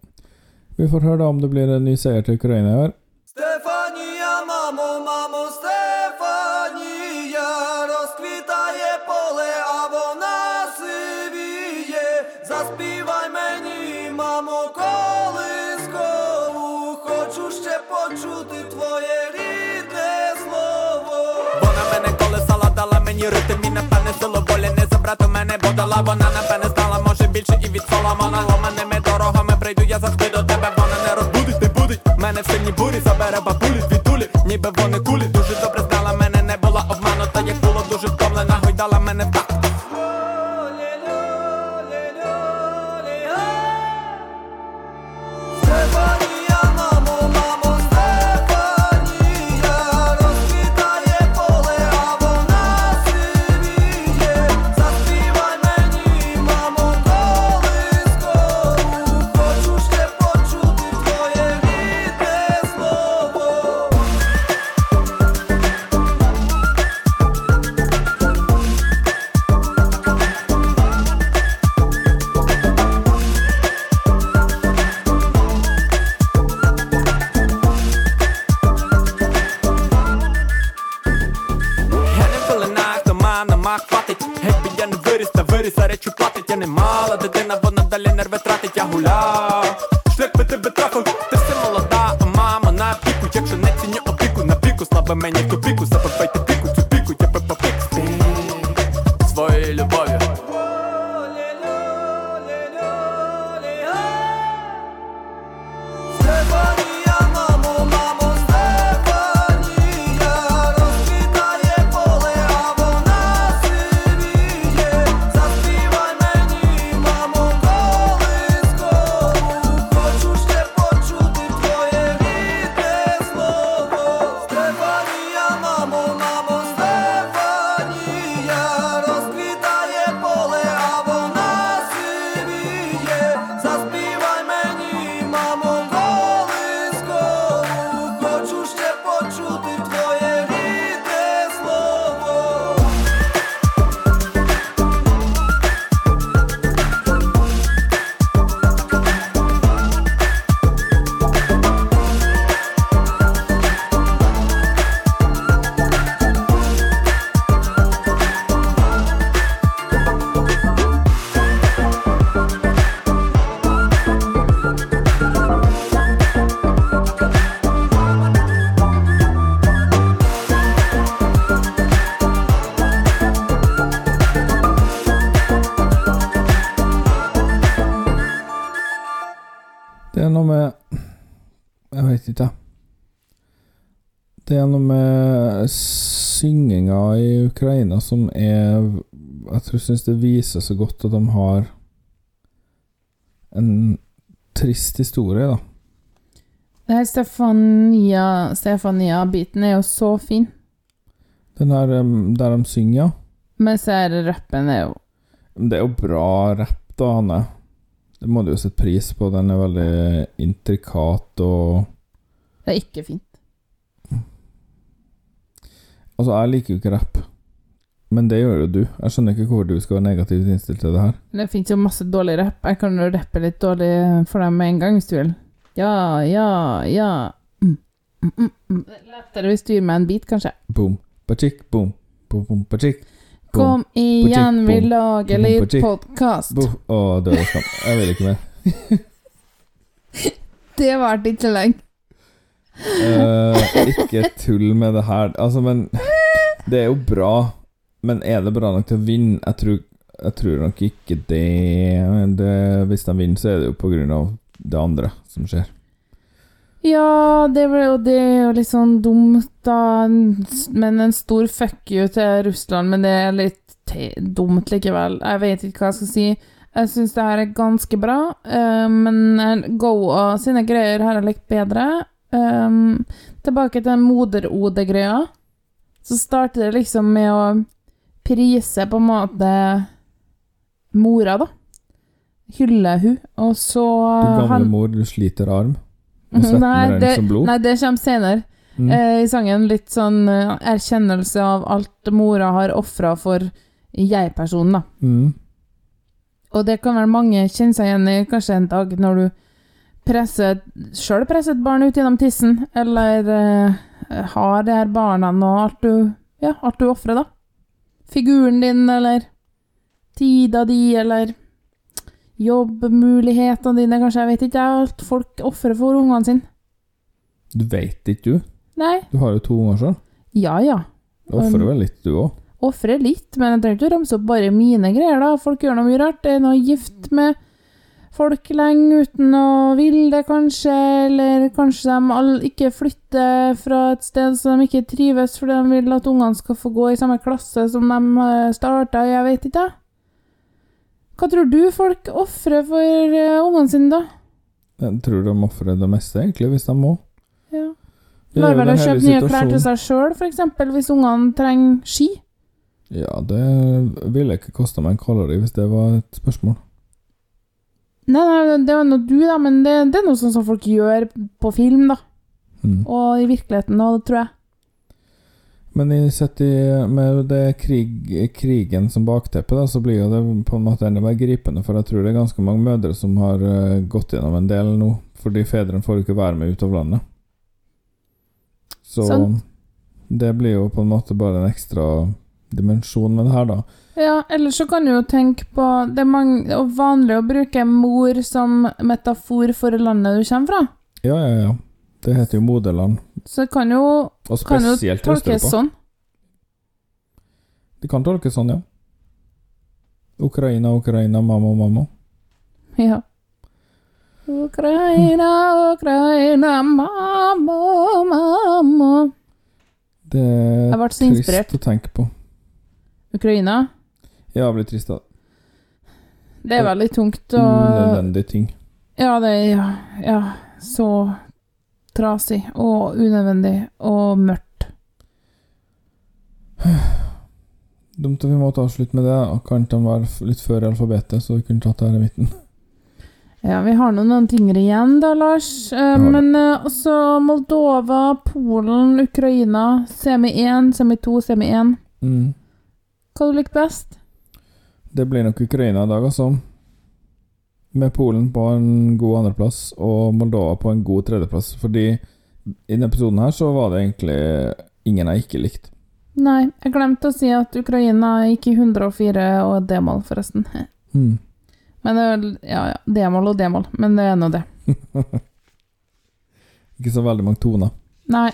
Vi får høre da om det blir en ny seier til Ukraina i år. Рити пане сило, волі не забрати мене, бо дала вона напевне знала, може більше і від Соломона Ломаними дорогами прийду, я завжди до тебе, вона не розбудить, не будить. Мене в сині бурі забере бабулі дві тулі, ніби вони кулі. Дуже добре на піку, слабо мені в тупіку Запопайте піку, er noe med synginga i Ukraina som er Jeg tror syns det viser så godt at de har en trist historie, da. Det her Stefania Stefania-biten er jo så fin. Den her der de synger, ja. er det rappen er jo Det er jo bra rapp, da, Hanne. Det må du jo sette pris på. Den er veldig intrikat og Det er ikke fint. Altså, jeg liker jo ikke rapp. Men det gjør jo du. Jeg skjønner ikke hvorfor du skal være negativt innstilt til det her. Det fins jo masse dårlig rapp. Jeg kan jo rappe litt dårlig for deg med en gang, hvis du vil. Ja, ja, ja mm. Mm, mm, mm. Er Lettere hvis du gir meg en bit, kanskje. Boom, bachik, boom, boom, boom, bachik. Kom igjen, vi lager litt podkast. Å, døde skam. Jeg vil ikke mer. Det varte ikke lenge. Eh, ikke tull med det her. Altså, men Det er jo bra, men er det bra nok til å vinne? Jeg tror, jeg tror nok ikke det. det. Hvis de vinner, så er det jo på grunn av det andre som skjer. Ja, det, ble jo, det er jo litt sånn dumt, da. Men en stor fuck you til Russland, men det er litt dumt likevel. Jeg vet ikke hva jeg skal si. Jeg syns det her er ganske bra, uh, men Goa sine greier har jeg likt bedre. Um, tilbake til moder-OD-greia. Så starter det liksom med å prise på en måte mora, da. Hylle hun, og så Du gamle han- mor, du sliter arm. Svetten Nei, det, som blod. nei, det kommer senere. Mm. Eh, I sangen litt sånn eh, erkjennelse av alt mora har ofra for jeg-personen, da. Mm. Og det kan vel mange kjenne seg igjen i kanskje en dag når du presser sjøl presser et barn ut gjennom tissen, eller uh, har det her barna og alt du Ja, alt du ofrer, da. Figuren din, eller tida di, eller jobbmulighetene dine, kanskje. Jeg vet ikke. Alt folk ofrer for ungene sine. Du veit ikke, du. Nei. Du har jo to unger sjøl. Ja, ja. Du ofrer Um, vel litt, du òg. Ofrer litt, men jeg trenger ikke å ramse opp bare mine greier, da. Folk gjør noe mye rart. Det er noe gift med folk lenge uten å ville det, kanskje, eller kanskje de all, ikke flytter fra et sted så de ikke trives fordi de vil at ungene skal få gå i samme klasse som de starta, jeg vet ikke. Hva tror du folk ofrer for eh, ungene sine, da? Jeg tror de ofrer det meste, egentlig, hvis de må. Ja. Lar vel å kjøpe nye klær til seg sjøl, f.eks., hvis ungene trenger ski. Ja, det ville ikke kosta meg en kalori hvis det var et spørsmål. Nei, nei, det var nå du, da, men det, det er noe sånn som folk gjør på film, da. Mm. Og i virkeligheten òg, tror jeg. Men i, sett i, med det krig, krigen som bakteppe, da, så blir jo det på en måte enda mer gripende. For jeg tror det er ganske mange mødre som har uh, gått gjennom en del nå, fordi fedrene får jo ikke være med ut av landet. Så Sant. det blir jo på en måte bare en ekstra dimensjon med det her, da. Ja, ellers så kan du jo tenke på Det er mange, er vanlig å bruke mor som metafor for landet du kommer fra. Ja, ja, ja. Det heter jo moderland. Så det kan jo, Og kan jo tolkes sånn. Det kan tolkes sånn, ja. Ukraina, Ukraina, mamma, mamma. Ja. Ukraina, Ukraina, mamma, mamma Det er trist å tenke på. Ukraina? Jævlig trist da. Det er veldig tungt å Nødvendig ting. Ja, det er ja, ja, så trasig og unødvendig og mørkt. Dumt at vi måtte avslutte med det. Kan de være litt før alfabetet, så vi kunne tatt det her i midten. Ja, vi har nå noen ting igjen da, Lars. Eh, men eh, også Moldova, Polen, Ukraina. Semi 1, semi 2, semi 1. Mm. Hva du liker best? Det blir nok Ukraina i dag, altså. Med Polen på en god andreplass og Moldova på en god tredjeplass. Fordi i denne episoden her så var det egentlig ingen jeg ikke likte. Nei, jeg glemte å si at Ukraina gikk i 104 og d-mål, forresten. Mm. Men Ja, ja. D-mål og d-mål, men det er nå det. Ikke så veldig mange toner. Nei.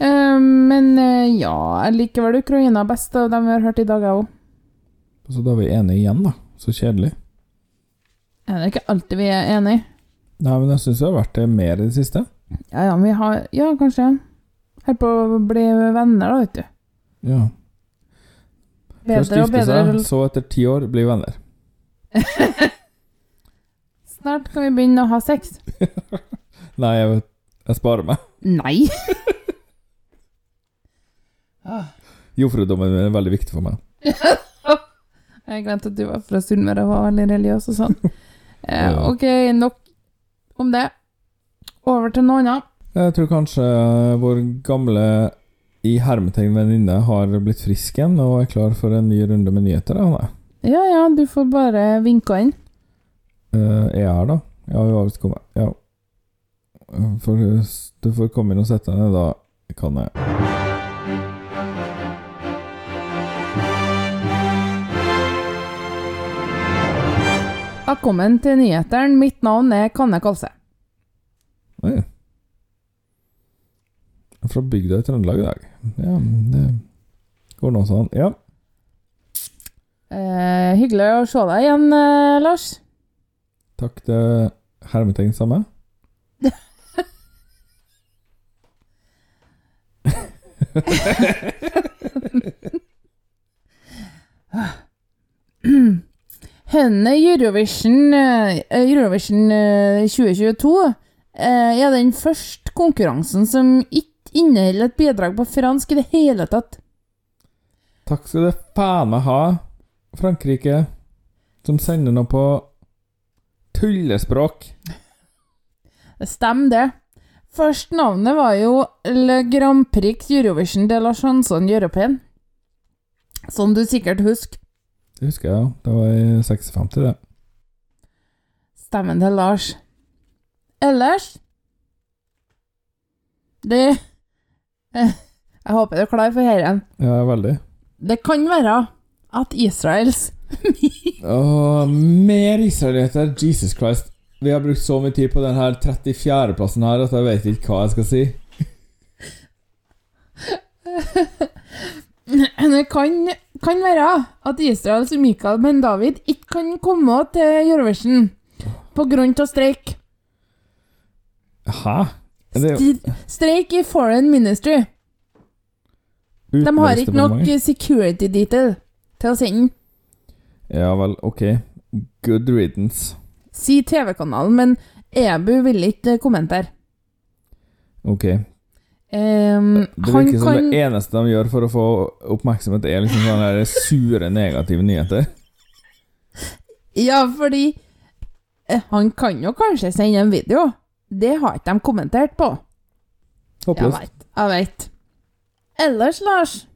Eh, men eh, ja, jeg liker vel Ukraina best av dem vi har hørt i dag, jeg òg. Så da er vi enige igjen, da. Så kjedelig. Er det ikke alltid vi er enige? Nei, men jeg syns vi har vært det mer i det siste. Ja, ja, vi har Ja, kanskje. Holder på å bli venner, da, vet du. Ja. Først gifte seg, så etter ti år bli venner. Snart kan vi begynne å ha sex. Nei, jeg, vet, jeg sparer meg. Nei! Jomfrudommen min er veldig viktig for meg. Jeg glemte at du var fra Sunnmøre og var veldig religiøs og sånn. Eh, ok, nok om det. Over til noe annet. Jeg tror kanskje vår gamle i hermetegn venninne har blitt frisk igjen og er klar for en ny runde med nyheter. Anne. Ja ja, du får bare vinke inn. Jeg er her, da? Ja, hun har visst kommet. Ja. Eh, For, du får komme inn og sette deg ned, da kan jeg. Velkommen til nyhetene. Mitt navn er Kanne Kalse. Oi. Fra bygda i Trøndelag i dag. Ja, det går nå sånn. Ja. Eh, hyggelig å se deg igjen, eh, Lars. Takk til hermetegn samme. Hønne Eurovision, eh, Eurovision eh, 2022 eh, er den første konkurransen som ikke inneholder et bidrag på fransk i det hele tatt. Takk skal du faen meg ha, Frankrike, som sender noe på tullespråk. Stemmer, det. Først navnet var jo Le Grand Prix Eurovision de la Chanson Européen. Som du sikkert husker. Det husker jeg, ja. Det var i 56, det. Stemmen til Lars. Ellers Det eh, Jeg håper du er klar for dette. Ja, veldig. Det kan være at Israels Åh, mer israeliter. Jesus Christ. Vi har brukt så mye tid på denne 34.-plassen her at jeg vet ikke hva jeg skal si. kan, kan være at Israels Mikael Ben David ikke kan komme til Eurovision av streik. Hæ? Det Streik i Foreign Ministry. De har ikke nok security detail til å sende den. Ja vel, ok. Good riddance. Si TV-kanalen, men EBU vil ikke kommentere. Ok. Ehm, Det virker som kan det eneste de gjør for å få oppmerksomhet, er liksom sånne sure, negative nyheter. Ja, fordi eh, Han kan jo kanskje sende en video. Det har ikke de kommentert på. Håpløst. Jeg veit. Ellers, Lars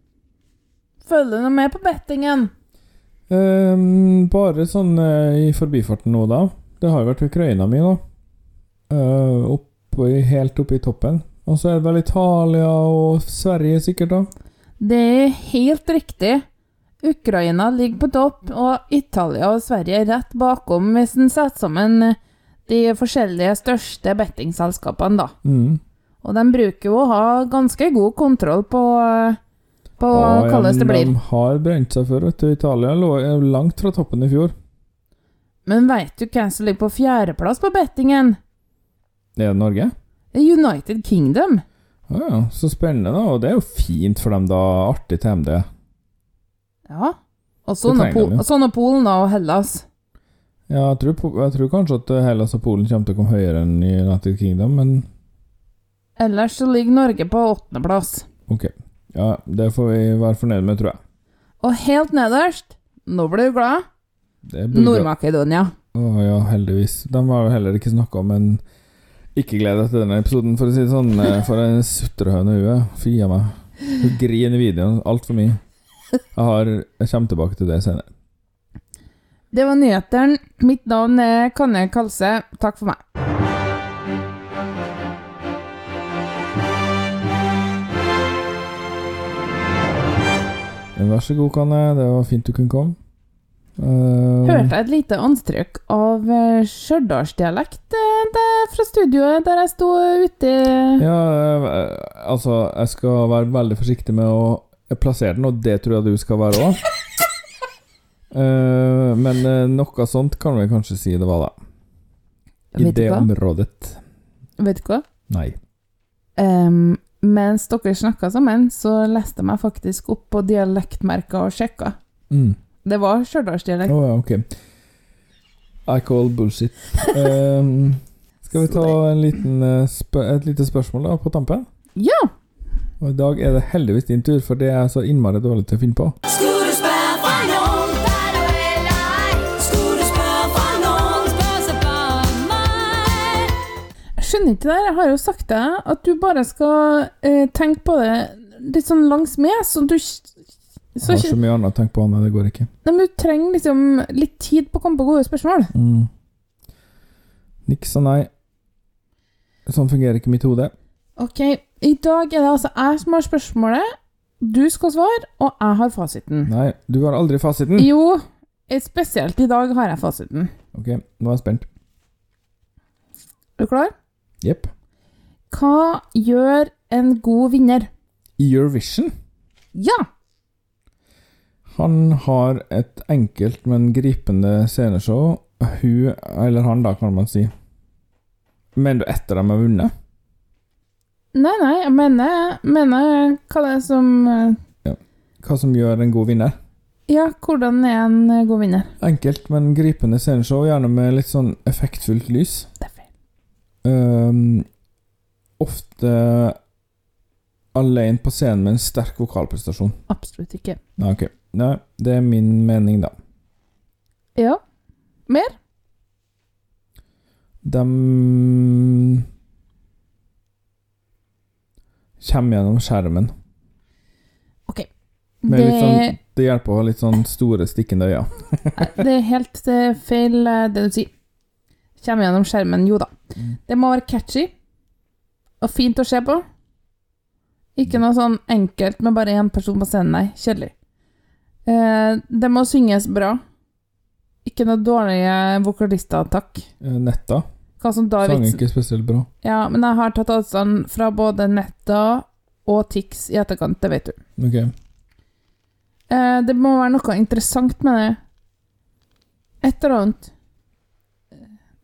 Følger du noe med på bettingen? Um, bare sånn uh, i forbifarten nå, da. Det har jo vært Ukraina mi, da. Uh, opp, helt oppe i toppen. Og så er det vel Italia og Sverige, sikkert, da. Det er helt riktig. Ukraina ligger på topp, og Italia og Sverige er rett bakom hvis en setter sammen de forskjellige største bettingselskapene, da. Mm. Og de bruker jo å ha ganske god kontroll på, på Ja, ja, det blir. De har brent seg før, vet du. Italia lå eh, langt fra toppen i fjor. Men veit du hvem som ligger på fjerdeplass på bettingen? Er det Norge? United Kingdom. Ja, så spennende, da. Og det er jo fint for dem, da. Artig til MD. Ja. Og sånn og Polen da, og Hellas. Ja, jeg tror, jeg tror kanskje at Hellas og Polen kommer til å komme høyere enn United Kingdom, men Ellers så ligger Norge på åttendeplass. ok. Ja, det får vi være fornøyd med, tror jeg. Og helt nederst, nå blir du glad, Nord-Makedonia. Å ja, heldigvis. De har jo heller ikke snakka om en ikke gled deg til denne episoden, for å si det sånn. eh, For en sutrehøne hun er. Fy a meg. Hun griner i videoen altfor mye. Jeg, har, jeg kommer tilbake til det senere. Det var nyhetene. Mitt navn er Kanne Kalse. Takk for meg. Vær så god, Kanne. Det var fint du kunne komme. Eh, Hørte jeg et lite anstrøk av eh, stjørdalsdialekt eh, fra studioet der jeg sto ute Ja, altså, jeg skal være veldig forsiktig med å plassere den, og det tror jeg du skal være òg. men eh, noe sånt kan vi kanskje si det var, da. I Vet det området. Vet du hva? Nei. Um, mens dere snakka sammen, så leste jeg meg faktisk opp på dialektmerka og sjekka. Mm. Det var stjørdalsdialekt. Å ja, ok. I call bullshit. Um, skal vi ta en liten, eh, et lite spørsmål da, på tampen? Ja! Og I dag er det heldigvis din tur, for det er så innmari dårlig til å finne på. Skulle du spørre fra noen, der du lei? Skulle du spørre fra noen, spør så bare meg. Jeg skjønner ikke det her. Jeg har jo sagt deg at du bare skal eh, tenke på det litt sånn langs med, så du så, Jeg har så mye annet å tenke på, Anne. Det går ikke. Nei, men Du trenger liksom litt tid på å komme på gode spørsmål. Mm. Niks og nei. Sånn fungerer ikke mitt hode. Ok, I dag er det altså jeg som har spørsmålet, du skal svare, og jeg har fasiten. Nei, du har aldri fasiten. Jo, eh, spesielt i dag har jeg fasiten. Ok, nå er jeg spent. Er du klar? Jepp. Hva gjør en god vinner? Eurovision. Ja! Han har et enkelt, men gripende sceneshow. Hun, eller han da, kan man si. Mener du etter de har vunnet? Nei, nei, jeg mener, mener hva det er som ja. Hva som gjør en god vinner? Ja, hvordan er en eh, god vinner? Enkelt, men gripende sceneshow, gjerne med litt sånn effektfullt lys. Det er feil. Ehm, ofte alene på scenen med en sterk vokalprestasjon. Absolutt ikke. Ja, ok. Nei, det er min mening, da. Ja. Mer? De kommer gjennom skjermen. Med Det, litt sånn, det hjelper å ha litt sånn store, stikkende øyne. det er helt feil, eh, det du sier. Kommer gjennom skjermen, jo da. Mm. Det må være catchy og fint å se på. Ikke noe sånn enkelt med bare én person på scenen, nei. Kjedelig. Eh, det må synges bra. Ikke noe dårlige vokalister, takk. Eh, Netta Hva som da sang ikke spesielt bra. Ja, men jeg har tatt avstand fra både Netta og Tix i etterkant, det vet du. Ok. Eh, det må være noe interessant med det. Et eller annet.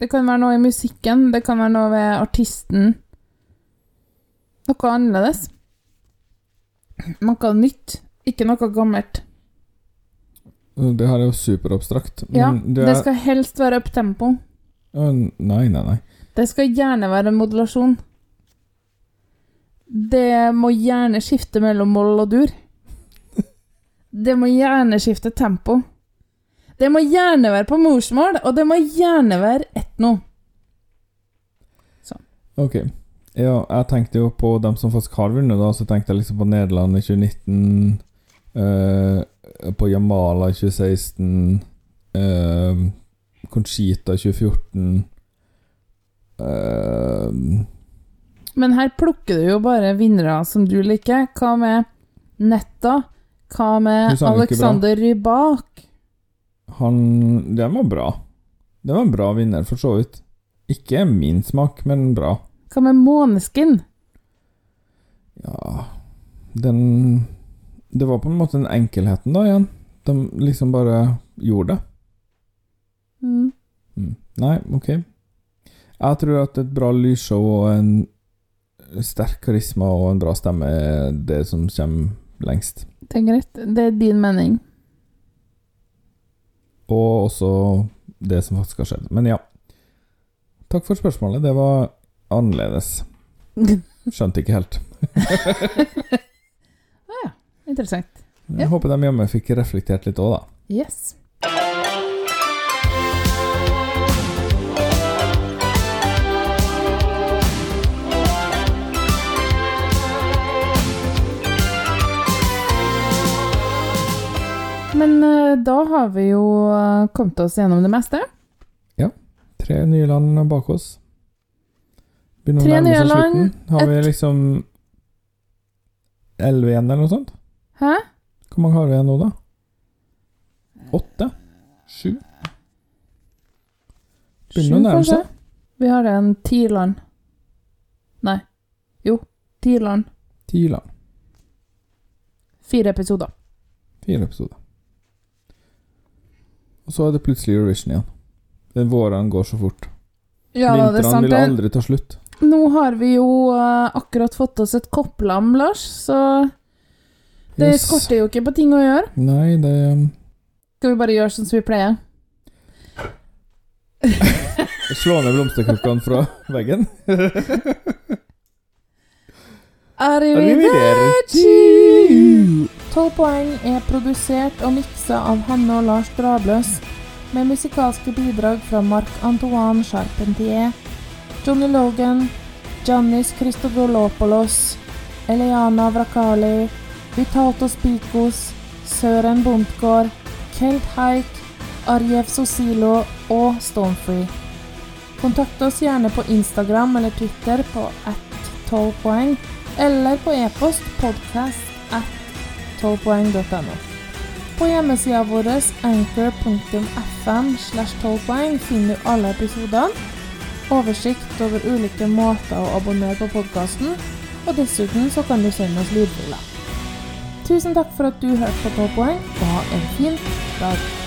Det kan være noe i musikken, det kan være noe ved artisten. Noe annerledes. Noe nytt, ikke noe gammelt. Det her er jo superabstrakt. Ja, det, det skal helst være uptempo. Å, Nei, nei, nei. Det skal gjerne være modulasjon. Det må gjerne skifte mellom moll og dur. Det må gjerne skifte tempo. Det må gjerne være på morsmål, og det må gjerne være etno. Ok. Ja, jeg tenkte jo på dem som faktisk har vunnet, da. Så tenkte jeg liksom på Nederland i 2019. eh, på Jamala 2016. eh, Conchita 2014. eh, Men her plukker du jo bare vinnere som du liker. Hva med Netta? Hva med. Alexander Rybak? han Den var bra. Det var en bra vinner, for så vidt. Ikke min smak, men bra. Hva med Måneskin? Ja Den Det var på en måte den enkelheten, da, igjen. De liksom bare gjorde det. Mm. Mm. Nei, ok. Jeg tror at et bra lysshow og en sterk karisma og en bra stemme er det som kommer lengst. Det er greit. Det er din mening. Og også det som faktisk har skjedd. Men ja. Takk for spørsmålet. Det var annerledes. Skjønte ikke helt. Interessant. Jeg håper de hjemme fikk reflektert litt òg, da. Yes. Men eh, da har vi jo eh, kommet oss gjennom det meste. Ja. Tre nye land bak oss. Begynner å Tre nærme nye seg land, slutten. Har vi liksom elleve igjen, eller noe sånt? Hæ? Hvor mange har igjen nå, da? Åtte? Sju? Begynner å nærme seg. Vi har en ti land. Nei. Jo, ti land. Ti land. Fire episoder. Fire episoder. Og så er det plutselig Eurovision igjen. Den våren går så fort. Ja, er Vintrene sant. vil aldri ta slutt. Nå har vi jo eh, akkurat fått oss et kopplam, Lars, så det Yes. skorter jo ikke på ting å gjøre. Nei, det Skal vi bare gjøre sånn som vi pleier? Slå ned blomsterkrukkene fra veggen. Arrivederci! 12 poeng er produsert og miksa av Hanne og Lars Drabløs, med musikalske bidrag fra Marc-Antoine Charpentier, Johnny Logan, Giannis Christodolopoulos, Eliana Vrakali, Vitatos Spikos, Søren Bondgård, Kelt Haik, Arjev Sosilo og Stonefree. Kontakt oss gjerne på Instagram eller Twitter på at 12 poeng, eller på e-post podcast at 12poeng.no. På hjemmesida vår anchor.fm slash 12 poeng finner du alle episodene, oversikt over ulike måter å abonnere på podkasten, og dessuten så kan du sende oss lydfiler. Tusen takk for at du hørte på 12 poeng, og ha en fin dag.